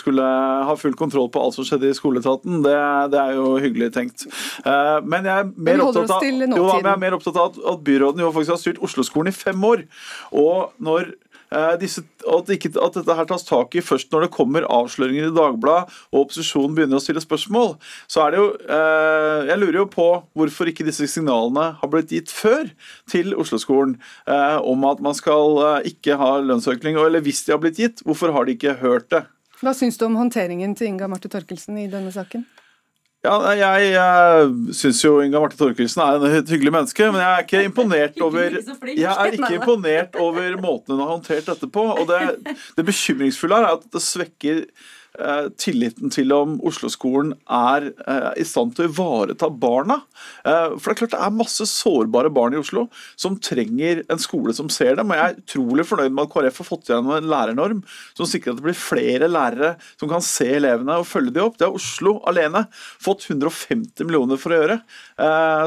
Speaker 10: skulle ha full kontroll på alt som skjedde i skoleetaten, det, det er jo hyggelig tenkt. Men jeg er mer opptatt av jo, men jeg er mer opptatt av at byråden jo faktisk har styrt Oslo-skolen i fem år. Og når eh, disse, at, ikke, at, dette her tas tak i først når det kommer avsløringer i Dagbladet og opposisjonen begynner å stille spørsmål, så er det jo eh, Jeg lurer jo på hvorfor ikke disse signalene har blitt gitt før til Oslo-skolen eh, om at man skal eh, ikke ha lønnsøkning. Eller hvis de har blitt gitt, hvorfor har de ikke hørt det?
Speaker 2: Hva syns du om håndteringen til Inga Marte Torkelsen i denne saken?
Speaker 10: Ja, jeg, jeg syns jo Inga Marte Thorkildsen er en hyggelig menneske, men jeg er ikke <laughs> imponert over Jeg er ikke imponert over måten hun har håndtert dette på. Og det, det bekymringsfulle er at det svekker tilliten til om Oslo-skolen er eh, i stand til å ivareta barna. Eh, for det er klart det er masse sårbare barn i Oslo som trenger en skole som ser dem. Og jeg er utrolig fornøyd med at KrF har fått gjennom en lærernorm som sikrer at det blir flere lærere som kan se elevene og følge dem opp. Det har Oslo alene fått 150 millioner for å gjøre.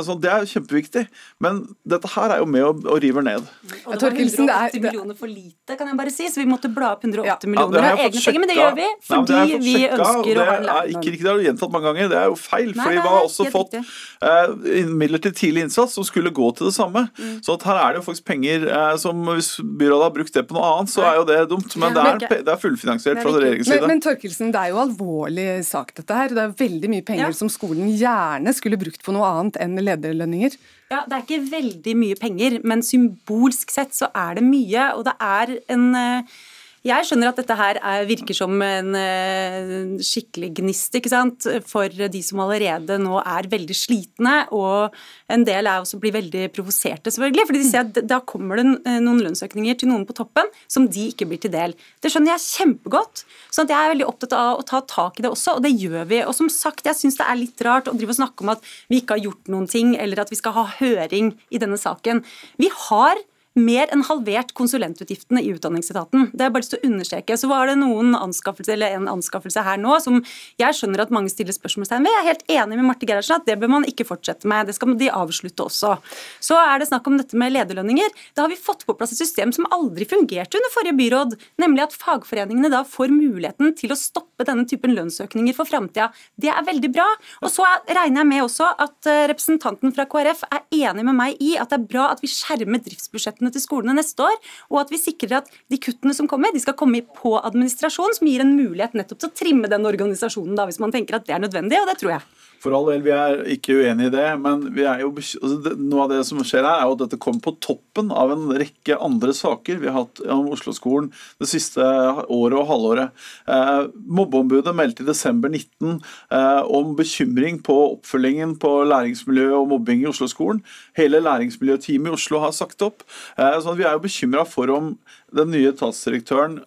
Speaker 10: Så det er kjempeviktig. Men dette her er jo med og, river ned.
Speaker 9: Og det var 180 millioner for lite, kan jeg bare si, så vi måtte bla opp 180 millioner av egne penger. Men det gjør vi. fordi
Speaker 10: fordi vi ønsker å ha læreren. Ikke riktig, det har du gjentatt mange ganger. Det er jo feil. Nei, for vi har også fått uh, midler til tidlig innsats som skulle gå til det samme. Mm. Så her er det jo faktisk penger uh, som Hvis byrådet har brukt det på noe annet, så er jo det dumt. Men det er, det er fullfinansiert fra regjeringens side.
Speaker 2: Men, men Torkelsen, det er jo alvorlig sak dette her. Det er veldig mye penger ja. som skolen gjerne skulle brukt på noe annet enn lederlønninger.
Speaker 9: Ja, Det er ikke veldig mye penger, men symbolsk sett så er det mye. Og det er en uh, jeg skjønner at dette her er, virker som en uh, skikkelig gnist ikke sant? for de som allerede nå er veldig slitne. Og en del er også blir veldig provoserte, selvfølgelig. fordi de ser at da kommer det eh, noen lønnsøkninger til noen på toppen som de ikke blir til del. Det skjønner jeg kjempegodt. sånn at jeg er veldig opptatt av å ta tak i det også, og det gjør vi. Og som sagt, jeg syns det er litt rart å drive og snakke om at vi ikke har gjort noen ting, eller at vi skal ha høring i denne saken. Vi har mer enn halvert konsulentutgiftene i Utdanningsetaten. Det er bare lyst å understreke. Så var det noen anskaffelse, eller en anskaffelse her nå som jeg skjønner at mange stiller spørsmålstegn ved. Jeg er helt enig med Marte Gerhardsen at det bør man ikke fortsette med. Det skal de avslutte også. Så er det snakk om dette med lederlønninger. Da har vi fått på plass et system som aldri fungerte under forrige byråd, nemlig at fagforeningene da får muligheten til å stoppe denne typen lønnsøkninger for framtida. Det er veldig bra. Og så regner jeg med også at eh, representanten fra KrF er enig med meg i at det er bra at vi skjermer driftsbudsjettene budsjettene til skolene neste år, og at vi sikrer at de kuttene som kommer, de skal komme på administrasjon, som gir en mulighet nettopp til å trimme den organisasjonen, da, hvis man tenker at det er nødvendig, og det tror jeg.
Speaker 10: For all del, vi er ikke uenig i det, men jo, altså noe av det som skjer her, er jo at dette kommer på toppen av en rekke andre saker vi har hatt om Oslo-skolen det siste året og halvåret. Eh, Mobbeombudet meldte i desember 19 eh, om bekymring på oppfølgingen på læringsmiljø og mobbing i Oslo-skolen. Hele læringsmiljøteamet i Oslo har sagt opp. Eh, så Vi er jo bekymra for om den nye etatsdirektøren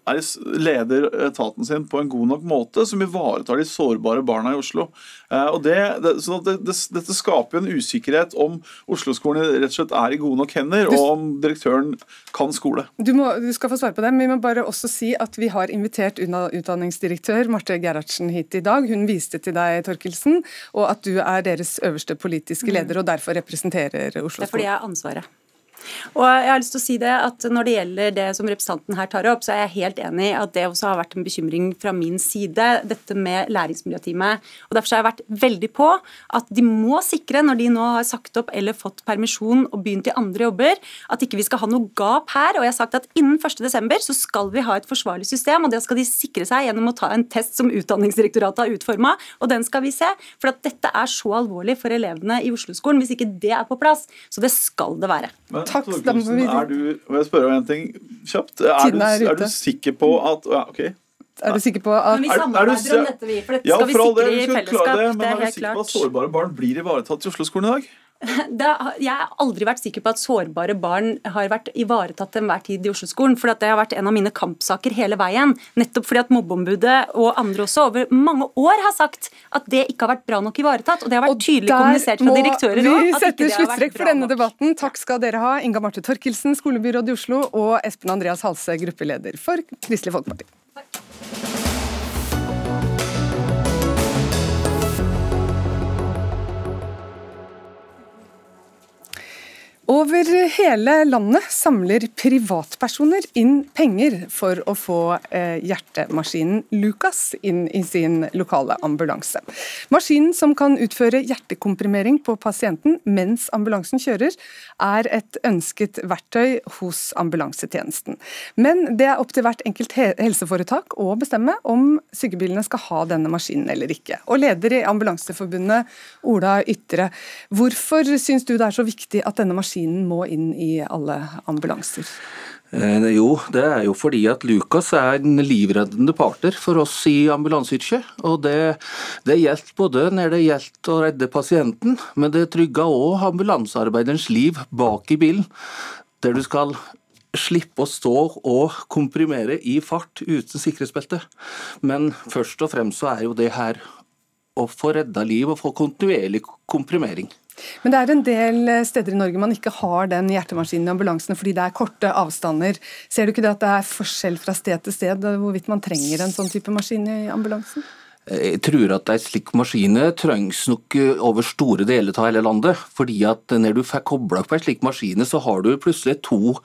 Speaker 10: leder etaten sin på en god nok måte, som ivaretar de sårbare barna i Oslo. Eh, og det, det, det, Dette skaper en usikkerhet om Oslo-skolen rett og slett er i gode nok hender, og om direktøren kan skole.
Speaker 2: Du, må, du skal få svare på det, men vi må bare også si at vi har invitert utdanningsdirektør Marte Gerhardsen hit i dag. Hun viste til deg, Torkelsen, og at du er deres øverste politiske mm. leder og derfor representerer Oslo-skolen.
Speaker 9: Det er fordi jeg har ansvaret. Og jeg har lyst til å si det at Når det gjelder det som representanten her tar opp, så er jeg helt enig i at det også har vært en bekymring fra min side, dette med læringsmiljøteamet. Og Derfor har jeg vært veldig på at de må sikre, når de nå har sagt opp eller fått permisjon og begynt i andre jobber, at ikke vi skal ha noe gap her. Og jeg har sagt at innen 1.12. så skal vi ha et forsvarlig system, og det skal de sikre seg gjennom å ta en test som Utdanningsdirektoratet har utforma, og den skal vi se. For at dette er så alvorlig for elevene i Oslo-skolen hvis ikke det er på plass. Så det skal det være.
Speaker 10: Men Takk. Er du, og jeg spørre om en ting kjapt. Er du, er, du, sikker på at ja, ok,
Speaker 2: Er du sikker på at
Speaker 9: Men vi samarbeider om dette, vi. For dette skal vi sikre i fellesskap. Det,
Speaker 10: men
Speaker 9: er
Speaker 10: helt klart. Er du sikker på at sårbare barn blir ivaretatt i Oslo-skolen i dag?
Speaker 9: Da, jeg har aldri vært sikker på at sårbare barn har vært ivaretatt til enhver tid i Oslo-skolen. For det har vært en av mine kampsaker hele veien. Nettopp fordi at mobbeombudet og andre også over mange år har sagt at det ikke har vært bra nok ivaretatt. Og det har vært tydelig kommunisert fra direktører òg.
Speaker 2: Vi setter sluttstrekk for denne debatten. Takk skal dere ha, Inga Marte Torkelsen, skolebyråd i Oslo, og Espen Andreas Halse, gruppeleder for Kristelig Folkeparti. Takk. Over hele landet samler privatpersoner inn penger for å få eh, hjertemaskinen Lucas inn i sin lokale ambulanse. Maskinen som kan utføre hjertekomprimering på pasienten mens ambulansen kjører, er et ønsket verktøy hos ambulansetjenesten. Men det er opp til hvert enkelt helseforetak å bestemme om sykebilene skal ha denne maskinen eller ikke. Og leder i Ambulanseforbundet, Ola Ytre, hvorfor syns du det er så viktig at denne maskinen maskinen må inn i alle ambulanser?
Speaker 11: Eh, jo, det er jo fordi at Lukas er en livreddende partner for oss i ambulanseyrket. Og det, det gjelder både når det gjelder å redde pasienten, men det trygger òg ambulansearbeiderens liv bak i bilen. Der du skal slippe å stå og komprimere i fart uten sikkerhetsbelte. Men først og fremst så er jo det her å få redda liv og få kontinuerlig komprimering.
Speaker 2: Men det er en del steder i Norge man ikke har den hjertemaskinen i ambulansene fordi det er korte avstander. Ser du ikke det at det er forskjell fra sted til sted hvorvidt man trenger en sånn type maskin i ambulansen?
Speaker 11: Jeg tror at en slik maskin trengs nok over store deler av hele landet. fordi at når du får kobla på en slik maskin, så har du plutselig to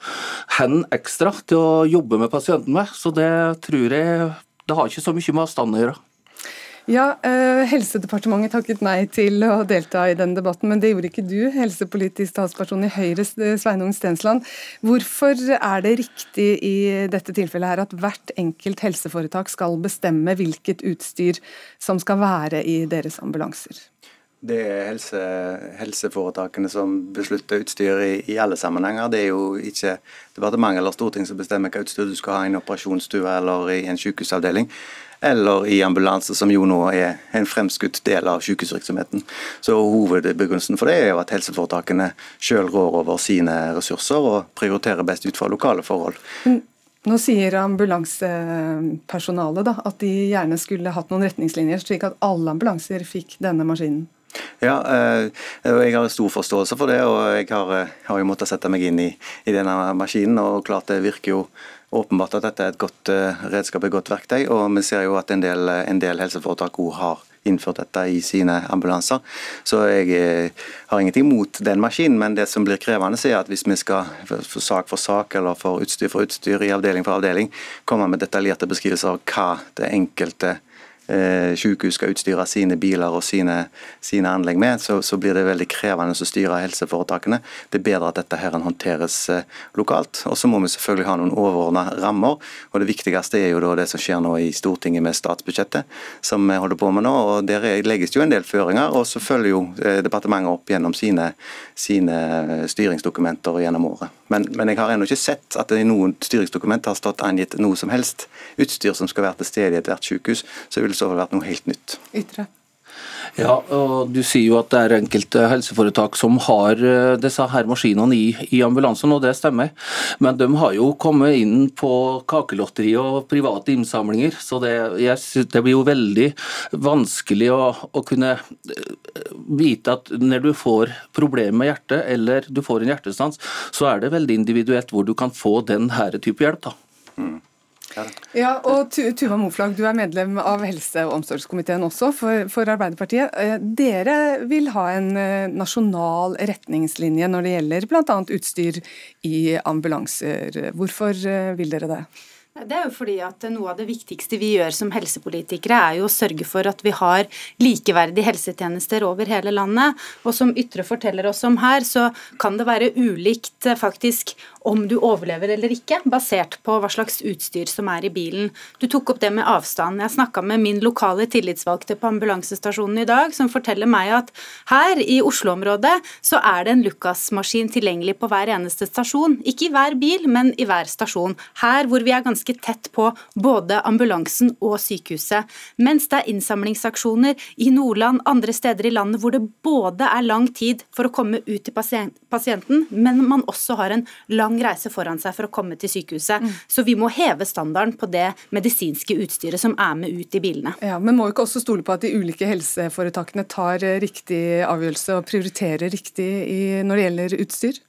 Speaker 11: hender ekstra til å jobbe med pasienten med. Så det tror jeg det har ikke så mye med avstand å gjøre.
Speaker 2: Ja, eh, Helsedepartementet takket nei til å delta i den debatten, men det gjorde ikke du, helsepolitisk talsperson i Høyre, Sveinung Stensland. Hvorfor er det riktig i dette tilfellet her at hvert enkelt helseforetak skal bestemme hvilket utstyr som skal være i deres ambulanser?
Speaker 12: Det er helse, helseforetakene som beslutter utstyr i, i, alle sammenhenger. Det er jo ikke departementet eller storting som bestemmer hva utstyr du skal ha i en operasjonsstue eller i en sykehusavdeling eller i ambulanse, som jo nå er en fremskutt del av sykehusvirksomheten. Så Hovedbegrunnelsen for det er jo at helseforetakene selv rår over sine ressurser og prioriterer best ut fra lokale forhold.
Speaker 2: Nå sier ambulansepersonalet at de gjerne skulle hatt noen retningslinjer, slik at alle ambulanser fikk denne maskinen.
Speaker 12: Ja, eh, jeg har stor forståelse for det, og jeg har, eh, har jo måttet sette meg inn i, i denne maskinen. og klart Det virker jo åpenbart at dette er et godt eh, redskap, et godt verktøy. Og vi ser jo at en del, en del helseforetak òg har innført dette i sine ambulanser. Så jeg har ingenting mot den maskinen, men det som blir krevende, er at hvis vi skal for sak for sak eller for utstyr for utstyr i avdeling for avdeling, komme med detaljerte beskrivelser av hva det enkelte eh, sykehus skal utstyre sine biler og sine, sine anlegg med, så, så, blir det veldig krevende å styre helseforetakene. Det er bedre at dette her håndteres eh, lokalt. Og så må vi selvfølgelig ha noen overordna rammer. og Det viktigste er jo da det som skjer nå i Stortinget med statsbudsjettet, som vi holder på med nå. og Der legges jo en del føringer, og så følger jo eh, departementet opp gjennom sine, sine styringsdokumenter gjennom året. Men, men, jeg har ennå ikke sett at det i noen styringsdokument har stått angitt noe som helst utstyr som skal være til stede i ethvert sykehus. Så ville det så vært noe helt nytt.
Speaker 2: Ytre.
Speaker 11: Ja, og Du sier jo at det er enkelte helseforetak som har eh, disse her maskinene i, i ambulansen, og det stemmer. Men de har jo kommet inn på kakelotteri og private innsamlinger, så det, jeg, det blir jo veldig vanskelig å, å, kunne eh, vite at når du får problemer med hjertet, eller du får en hjertestans, så er det veldig individuelt hvor du kan få den her type hjelp. da. Mm.
Speaker 2: Ja, og Tuva Moflag, du er medlem av helse- og omsorgskomiteen også for, for, Arbeiderpartiet. Eh, dere vil ha en eh, nasjonal retningslinje når det gjelder bl.a. utstyr i ambulanser. Hvorfor eh, vil dere det?
Speaker 9: Det er jo fordi at Noe av det viktigste vi gjør som helsepolitikere, er jo å sørge for at vi har likeverdige helsetjenester over hele landet. Og som Ytre forteller oss om her, så kan det være ulikt faktisk om du overlever eller ikke, basert på hva slags utstyr som er i bilen. Du tok opp det med avstand. Jeg snakka med min lokale tillitsvalgte på ambulansestasjonen i dag, som forteller meg at her i Oslo-området så er det en Lucas-maskin tilgjengelig på hver eneste stasjon. Ikke i hver bil, men i hver stasjon. Her hvor vi er ganske
Speaker 13: ganske tett på både ambulansen og sykehuset. Mens det er innsamlingsaksjoner i Nordland, andre steder i landet hvor det både er lang tid for å komme ut til pasienten, men man også har en lang reise foran seg for å komme til sykehuset. Mm. Så vi må heve standarden på det medisinske utstyret som er med ut i bilene.
Speaker 2: Ja, Men må vi ikke også stole på at de ulike helseforetakene tar riktig avgjørelse og prioriterer riktig når det gjelder utstyr?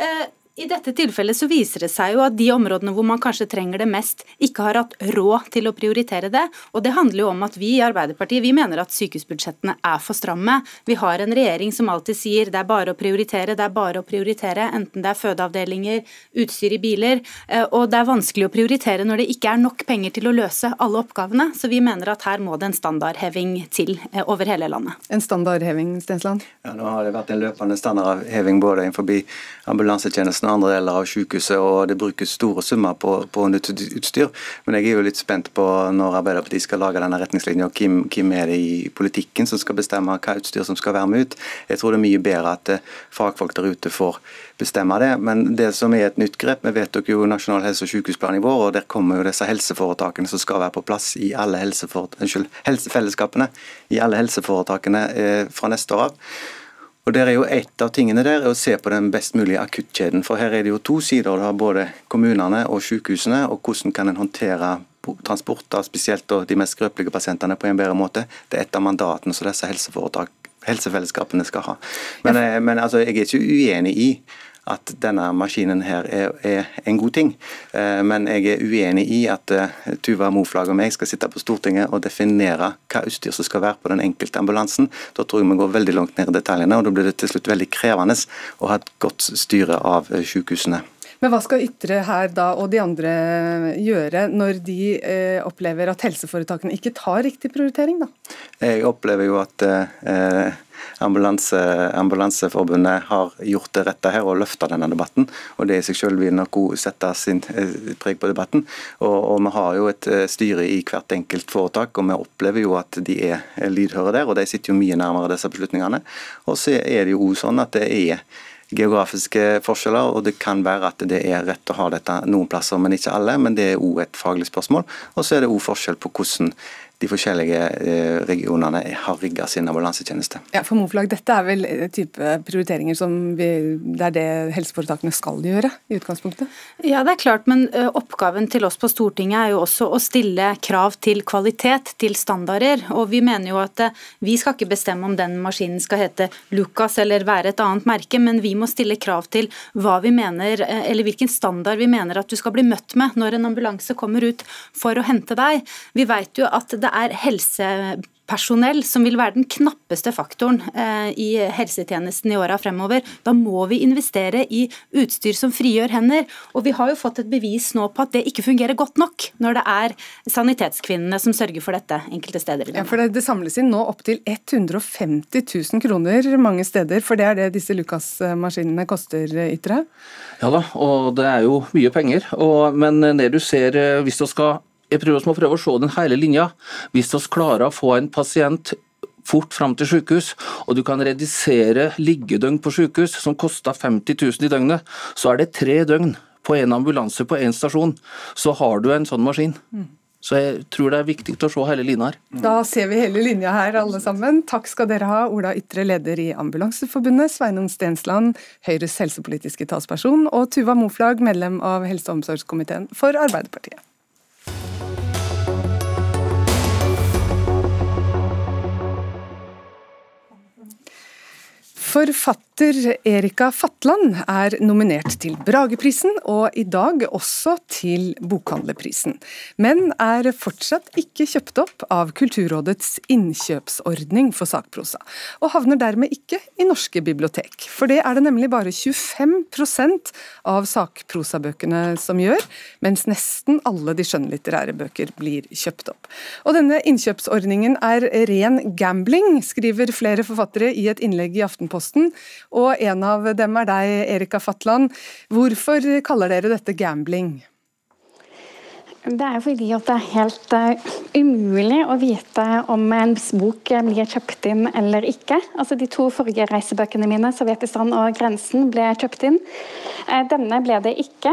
Speaker 13: Eh, i dette tilfellet så viser det seg jo at de områdene hvor man kanskje trenger det mest, ikke har hatt råd til å prioritere det. Og det handler jo om at vi i Arbeiderpartiet vi mener at sykehusbudsjettene er for stramme. Vi har en regjering som alltid sier det er bare å prioritere, det er bare å prioritere. Enten det er fødeavdelinger, utstyr i biler. Eh, og det er vanskelig å prioritere når det ikke er nok penger til å løse alle oppgavene. Så vi mener at her må det en standardheving til eh, over hele landet.
Speaker 2: En standardheving, Stensland?
Speaker 12: Ja, nå har det vært en løpende standardheving både innenfor ambulansetjenesten andre deler av sykehuset, og det brukes store summer på, på nytt utstyr. Men jeg er jo litt spent på når Arbeiderpartiet skal lage denne retningslinja, hvem, hvem er det i politikken som skal bestemme hva utstyr som skal være med ut. Jeg tror det er mye bedre at eh, fagfolk der ute får bestemme det. Men det som er et nytt grep, vi vedtok jo Nasjonal helse- og sykehusplan i vår, og der kommer jo disse helseforetakene som skal være på plass i alle helsefellesskapene i alle helseforetakene eh, fra neste år av. Og der er jo Et av tingene der er å se på den best mulige akuttkjeden. For her er det jo to sider. Du har både kommunene og sykehusene, og hvordan kan en håndtere transport av spesielt de mest skrøpelige pasientene på en bedre måte. Det er et av mandatene som disse helsefellesskapene skal ha. Men, eh, men altså, jeg er ikke uenig i at denne maskinen her er, er, en god ting. Eh, men jeg er uenig i at eh, Tuva Moflag og meg skal sitte på Stortinget og definere hva utstyr som skal være på den enkelte ambulansen. Da tror jeg vi går veldig langt ned i detaljene, og da blir det til slutt veldig krevende å ha et godt styre av eh, sykehusene.
Speaker 2: Men hva skal Ytre her da og de andre gjøre når de eh, opplever at helseforetakene ikke tar riktig prioritering, da?
Speaker 12: Jeg opplever jo at eh, ambulanse, Ambulanseforbundet har gjort det rette her og løfta denne debatten. og Det i seg selv vil nok sette sin eh, preg på debatten. Og, og, Vi har jo et eh, styre i hvert enkelt foretak, og vi opplever jo at de er lydhøre der. og De sitter jo mye nærmere disse beslutningene. Og så er det jo sånn at det er geografiske forskjeller, og det kan være at det er rett å ha dette noen plasser, men ikke alle. Men det er òg et faglig spørsmål. Og så er det òg forskjell på hvordan de forskjellige eh, regionene har rigga sin ambulansetjeneste.
Speaker 2: Ja, for Moflag, Dette er vel type prioriteringer som vi, det er det helseforetakene skal gjøre i utgangspunktet?
Speaker 13: Ja, det er klart, men oppgaven til oss på Stortinget er jo også å stille krav til kvalitet, til standarder. Og vi mener jo at vi skal ikke bestemme om den maskinen skal hete Lucas eller være et annet merke, men vi må stille krav til hva vi mener, eller hvilken standard vi mener at du skal bli møtt med når en ambulanse kommer ut for å hente deg. Vi vet jo at det er helsepersonell som vil være den knappeste faktoren eh, i helsetjenesten i åra fremover. Da må vi investere i utstyr som frigjør hender. Og vi har jo fått et bevis nå på at det ikke fungerer godt nok når det er sanitetskvinnene som sørger for dette enkelte steder.
Speaker 2: Ja, for det, det samles inn nå opptil 150 000 kroner mange steder, for det er det disse Lucas-maskinene koster, Ytre?
Speaker 11: Ja da, og det er jo mye penger. Og, men det du ser, eh, hvis du skal jeg prøver å prøve å se den hele linja. Hvis vi klarer å få en pasient fort fram til sykehus, og du kan redusere liggedøgn på sykehus, som koster 50 000 i døgnet, så er det tre døgn på en ambulanse på én stasjon. Så har du en sånn maskin. Så jeg tror det er viktig å se hele linja her.
Speaker 2: Da ser vi hele linja her, alle sammen. Takk skal dere ha, Ola Ytre, leder i Ambulanseforbundet, Sveinung Stensland, Høyres helsepolitiske talsperson, og Tuva Moflag, medlem av helse- og omsorgskomiteen for Arbeiderpartiet. Forfatter Erika Fatland er nominert til Brageprisen, og i dag også til Bokhandlerprisen, men er fortsatt ikke kjøpt opp av Kulturrådets innkjøpsordning for sakprosa, og havner dermed ikke i norske bibliotek. For det er det nemlig bare 25% av sakprosabøkene som gjør, mens nesten alle de skjønnlitterære bøker blir kjøpt opp. Og denne innkjøpsordningen er ren gambling, skriver flere forfattere i et innlegg i Aftenposten, og en av dem er deg, Erika Fatland. Hvorfor kaller dere dette gambling?
Speaker 14: Det er fordi det er helt uh, umulig å vite om en bok blir kjøpt inn eller ikke. Altså De to forrige reisebøkene mine, 'Sovjetistan' og 'Grensen', ble kjøpt inn. Uh, denne ble det ikke.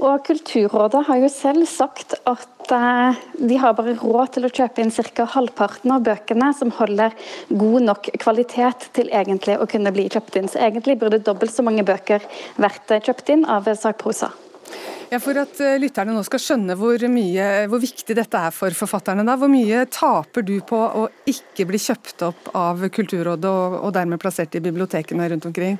Speaker 14: Og Kulturrådet har jo selv sagt at uh, de har bare råd til å kjøpe inn ca. halvparten av bøkene som holder god nok kvalitet til egentlig å kunne bli kjøpt inn. Så egentlig burde dobbelt så mange bøker vært kjøpt inn av sakprosa.
Speaker 2: Ja, For at eh, lytterne nå skal skjønne hvor, mye, hvor viktig dette er for forfatterne, da. Hvor mye taper du på å ikke bli kjøpt opp av Kulturrådet og, og dermed plassert i bibliotekene rundt omkring?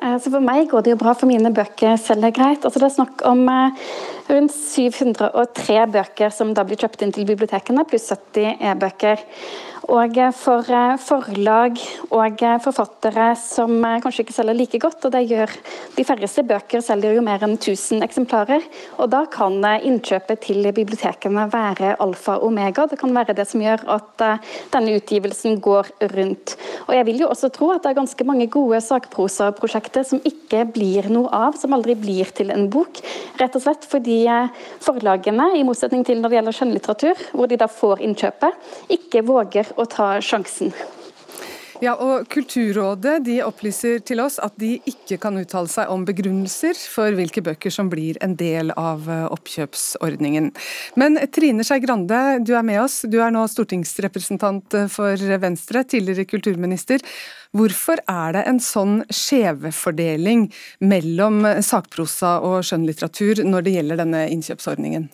Speaker 14: Eh, så For meg går det jo bra, for mine bøker selger greit. Altså Det er snakk om eh, rundt 703 bøker som da blir kjøpt inn til bibliotekene, pluss 70 e-bøker. Og for eh, forlag og eh, forfattere som eh, kanskje ikke selger like godt, og det gjør de færreste bøker selger jo mer enn 1000 eksemplarer, og da kan innkjøpet til bibliotekene være alfa og omega. Det kan være det som gjør at denne utgivelsen går rundt. Og jeg vil jo også tro at det er ganske mange gode sakprosaprosjekter som ikke blir noe av, som aldri blir til en bok. Rett og slett fordi forlagene, i motsetning til når det gjelder skjønnlitteratur, hvor de da får innkjøpet, ikke våger å ta sjansen.
Speaker 2: Ja, og Kulturrådet de opplyser til oss at de ikke kan uttale seg om begrunnelser for hvilke bøker som blir en del av eh, oppkjøpsordningen. Men Trine Skei Grande, du er med oss. Du er nå stortingsrepresentant eh, for Venstre, tidligere kulturminister. Hvorfor er det en sånn skjevfordeling mellom sakprosa og skjønnlitteratur når det gjelder denne innkjøpsordningen?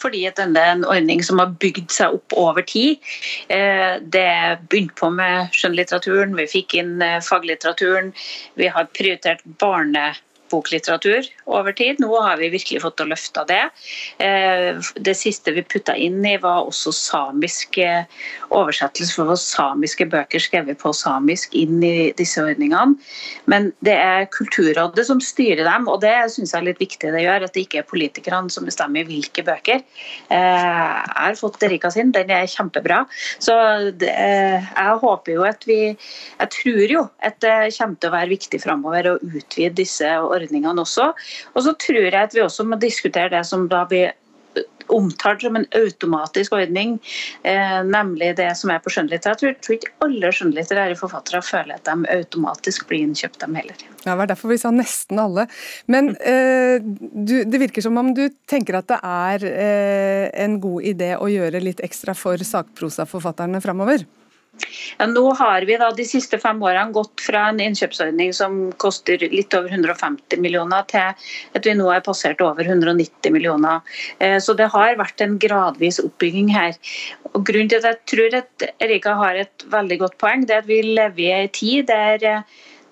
Speaker 15: Fordi at denne er en ordning som har bygd seg opp over tid. Eh, det begynte på med skjønnlitteraturen, vi fikk inn eh, faglitteraturen. Vi har prioritert barne boklitteratur over tid. Nå har vi virkelig fått å løfte det. Eh, det siste vi putta inn i, var også samiske oversettelser for samiske bøker skrevet på samisk inn i disse ordningene. Men det er Kulturrådet som styrer dem, og det syns jeg er litt viktig det gjør. At det ikke er politikerne som bestemmer hvilke bøker. Eh, jeg har fått Erika sin, den er kjempebra. Så jeg håper jo at vi Jeg tror jo at det kommer til å være viktig framover å utvide disse ordningene ordningene også. Og så tror jeg at vi også må diskutere det som da blir omtalt som en automatisk ordning, eh, nemlig det som er på skjønnlitteratur. Jeg tror ikke alle skjønnlitterære forfattere føler at de automatisk blir innkjøpt, dem heller.
Speaker 2: Ja, Det var derfor vi sa nesten alle. Men eh, du, det virker som om du tenker at det er eh, en god idé å gjøre litt ekstra for sakprosaforfatterne framover?
Speaker 15: Ja, nå har vi da de siste fem årene gått fra en innkjøpsordning som koster litt over 150 millioner, til at vi nå er passert over 190 millioner. Eh, så det har vært en gradvis oppbygging her. Og grunnen til at jeg tror at Erika har et veldig godt poeng, det er at vi lever i en tid der,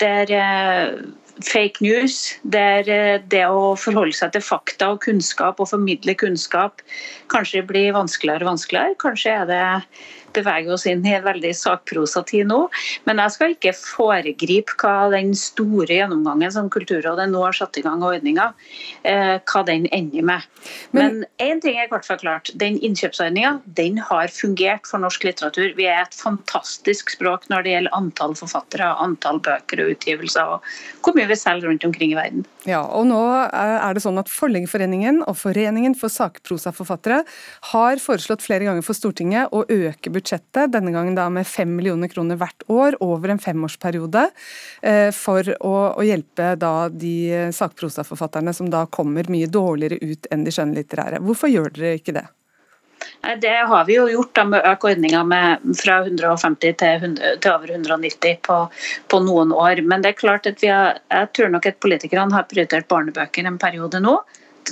Speaker 15: der eh, fake news, der eh, det å forholde seg til fakta og kunnskap og formidle kunnskap kanskje blir vanskeligere og vanskeligere. Kanskje er det beveger oss inn i en veldig sakprosatid nå. Men jeg skal ikke foregripe hva den store gjennomgangen som Kulturrådet nå har satt i gang av ordninga, eh, hva den ender med. Men én ting er i hvert fall klart. Den innkjøpsordninga den har fungert for norsk litteratur. Vi er et fantastisk språk når det gjelder antall forfattere, antall bøker og utgivelser, og hvor mye vi selger rundt omkring i verden.
Speaker 2: Ja, og nå er det sånn at Forleggerforeningen og Foreningen for sakprosaforfattere har foreslått flere ganger for Stortinget å øke budsjettet, denne gangen da med 5 millioner kroner hvert år over en femårsperiode, eh, for å, å hjelpe da de sakprosaforfatterne som da kommer mye dårligere ut enn de skjønnlitterære. Hvorfor gjør dere ikke det?
Speaker 15: Det har vi jo gjort da, med å øke ordninga fra 150 til, 100, til over 190 på, på, noen år. Men det er klart at vi har, jeg tror nok at politikerne har prioritert barnebøker en periode nå.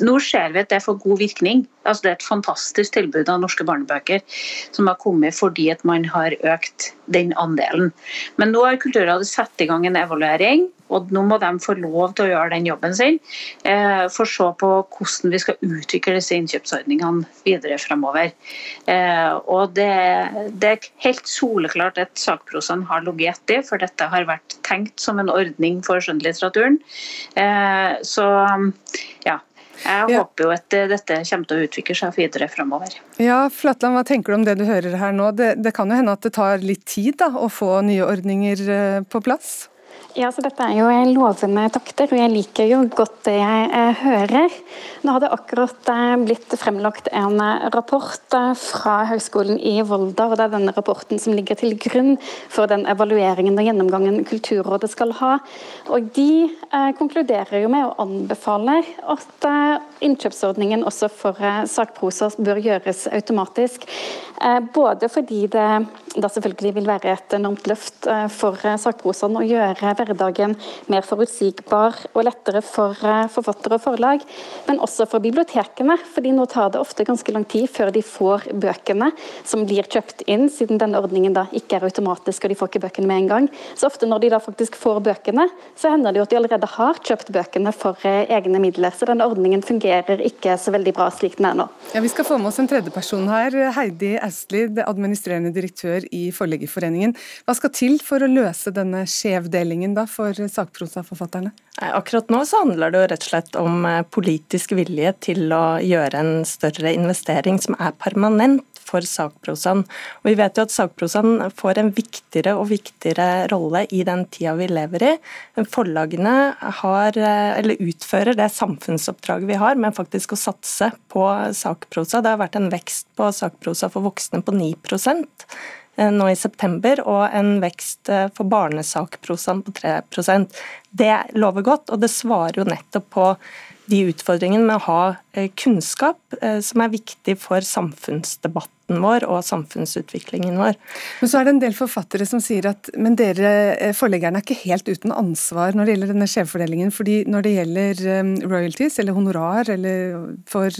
Speaker 15: Nå ser vi at det får god virkning. Altså, det er et fantastisk tilbud av norske barnebøker som har kommet fordi at man har økt den andelen. Men nå har Kulturrådet satt i gang en evaluering, og nå må de få lov til å gjøre den jobben sin. Eh, for å se på hvordan vi skal utvikle disse innkjøpsordningene videre fremover. Eh, og det, det, er helt soleklart at sakprosene har ligget etter, for dette har vært tenkt som en ordning for skjønnlitteraturen. Eh, så ja, jeg ja. håper jo at dette kommer til å utvikle seg videre fremover.
Speaker 2: Ja, Flatland, hva tenker du om det du hører her nå? Det, det kan jo hende at det tar litt tid da, å få nye ordninger på plass?
Speaker 14: Ja, så Dette er jo lovende takter, og jeg liker jo godt det jeg eh, hører. Nå har det akkurat eh, blitt fremlagt en eh, rapport fra Høgskolen i Volda. og Det er denne rapporten som ligger til grunn for den evalueringen og gjennomgangen Kulturrådet skal ha. Og De konkluderer jo med å anbefale at innkjøpsordningen også for sakprosa bør gjøres automatisk. Både fordi det da selvfølgelig vil være et enormt løft for sakprosaen å gjøre hverdagen mer forutsigbar og lettere for eh, forfattere og forlag, men også for bibliotekene. fordi nå tar det ofte ganske lang tid før de får bøkene som blir kjøpt inn, siden denne ordningen da ikke er automatisk og de får ikke bøkene med en gang. Så ofte når de da faktisk får bøkene, så hender det jo at de allerede har kjøpt bøkene for eh, egne midler. Så denne ordningen fungerer ikke så veldig bra slik den er nå.
Speaker 2: Ja, Vi skal få med oss en tredjeperson her. Heidi Astlid, administrerende direktør i Forleggerforeningen. Hva skal til for å løse denne skjevdelingen da for sakprosaforfatterne?
Speaker 16: Akkurat nå så handler det jo rett og slett om eh, politisk vilje til å gjøre en større investering som er permanent for sakprosaen. Og Vi vet jo at sakprosaen får en viktigere og viktigere rolle i den tida vi lever i. Forlagene har, eh, utfører det samfunnsoppdraget vi har med faktisk å satse på sakprosa. Det har vært en vekst på sakprosa for voksne på 9 Eh, nå i september, og en vekst eh, for barnesakprosaen på 3% Det lover godt, og det svarer jo nettopp på de utfordringene med å ha eh, kunnskap som er viktig for samfunnsdebatten vår og samfunnsutviklingen vår.
Speaker 2: Men så er det en del forfattere som sier at men dere eh, forleggerne er ikke helt uten ansvar når det gjelder denne skjevfordelingen. fordi når det gjelder royalties, eller honorar, eller for,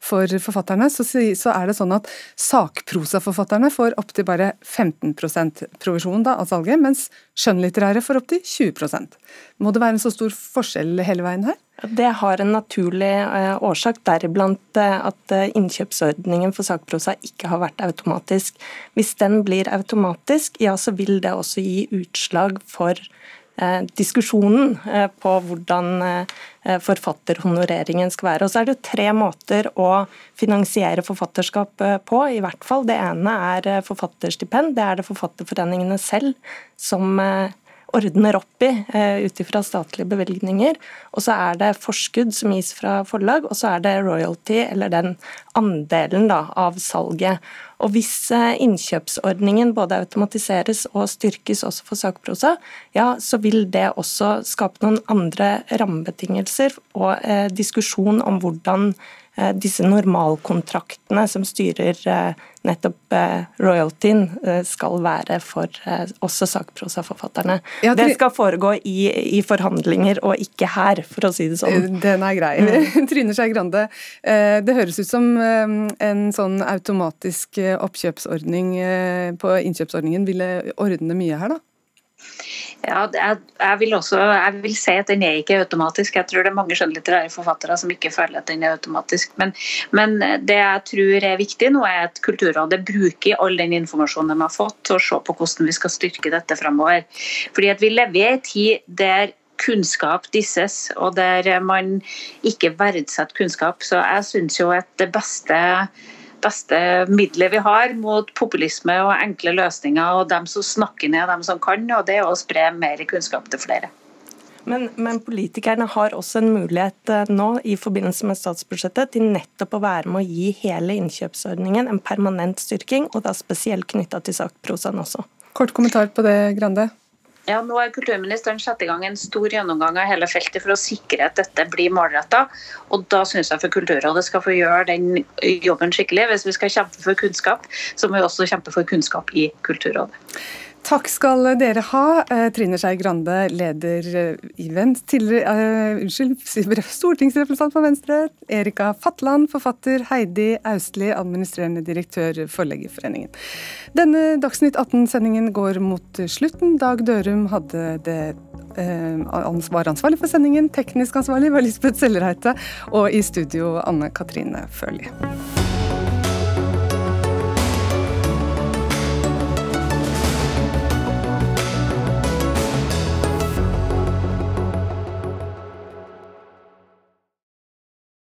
Speaker 2: for forfatterne, så, så, er det sånn at sakprosaforfatterne får opptil bare 15% provisjon da, av salget, mens skjønnlitterære får opptil 20 Må det være en så stor forskjell hele veien her?
Speaker 16: Det har en naturlig eh, årsak, deriblant eh, at eh, innkjøpsordningen for sakprosa ikke har vært automatisk. Hvis den blir automatisk, ja så vil det også gi utslag for diskusjonen på hvordan forfatterhonoreringen skal være. Og så er det jo tre måter å finansiere forfatterskap på, i hvert fall. Det ene er forfatterstipend. Det er det forfatterforeningene selv som ordner opp i uh, ut ifra statlige bevilgninger. Og så er det forskudd som gis fra forlag, og så er det royalty, eller den andelen da, av salget. Og Hvis uh, innkjøpsordningen både automatiseres og styrkes også for sakprosa, ja, så vil det også skape noen andre rammebetingelser og eh, diskusjon om hvordan Eh, disse normalkontraktene som styrer eh, nettopp eh, royaltyen, skal være for også sakprosaforfatterne. Ja, det skal foregå i, i, forhandlinger og ikke her, for å si det sånn.
Speaker 2: Den er grei. Mm. <laughs> Trine Skei Grande, det høres ut som en sånn automatisk oppkjøpsordning på innkjøpsordningen ville ordne mye her, da?
Speaker 15: Ja, jeg, jeg, vil også jeg vil si at den er ikke automatisk. Jeg tror det er mange skjønnlitterære forfattere som ikke føler at den er automatisk. Men, men, det jeg tror er viktig nå, er at Kulturrådet bruker all den informasjonen de har fått, til å se på hvordan vi skal styrke dette fremover. Fordi at vi lever i en tid der kunnskap disses, og der man ikke verdsetter kunnskap. Så jeg syns jo at det beste beste middelet vi har mot populisme og enkle løsninger, og dem som snakker ned dem som kan, og det er å spre mer kunnskap til flere.
Speaker 16: Men, men, politikerne har også en mulighet eh, nå i forbindelse med statsbudsjettet til nettopp å være med å gi hele innkjøpsordningen en permanent styrking, og da spesielt knytta til sakprosaen også.
Speaker 2: Kort kommentar på det, Grande.
Speaker 15: Ja, nå har kulturministeren satt i gang en stor gjennomgang av hele feltet for å sikre at dette blir målretta. Og da syns jeg for Kulturrådet skal få gjøre den jobben skikkelig. Hvis vi skal kjempe for kunnskap, så må vi også kjempe for kunnskap i Kulturrådet.
Speaker 2: Takk skal dere ha. Eh, Trine Skei Grande, leder eh, i Venstre, uh, unnskyld, <laughs> stortingsrepresentant for Venstre. Erika Fatland, forfatter. Heidi Austli, administrerende direktør Forleggerforeningen. Denne Dagsnytt 18-sendingen går mot slutten. Dag Dørum hadde det uh, var ansvarlig for sendingen. Teknisk ansvarlig var Lisbeth Sellereite. Og i studio Anne Katrine Førli.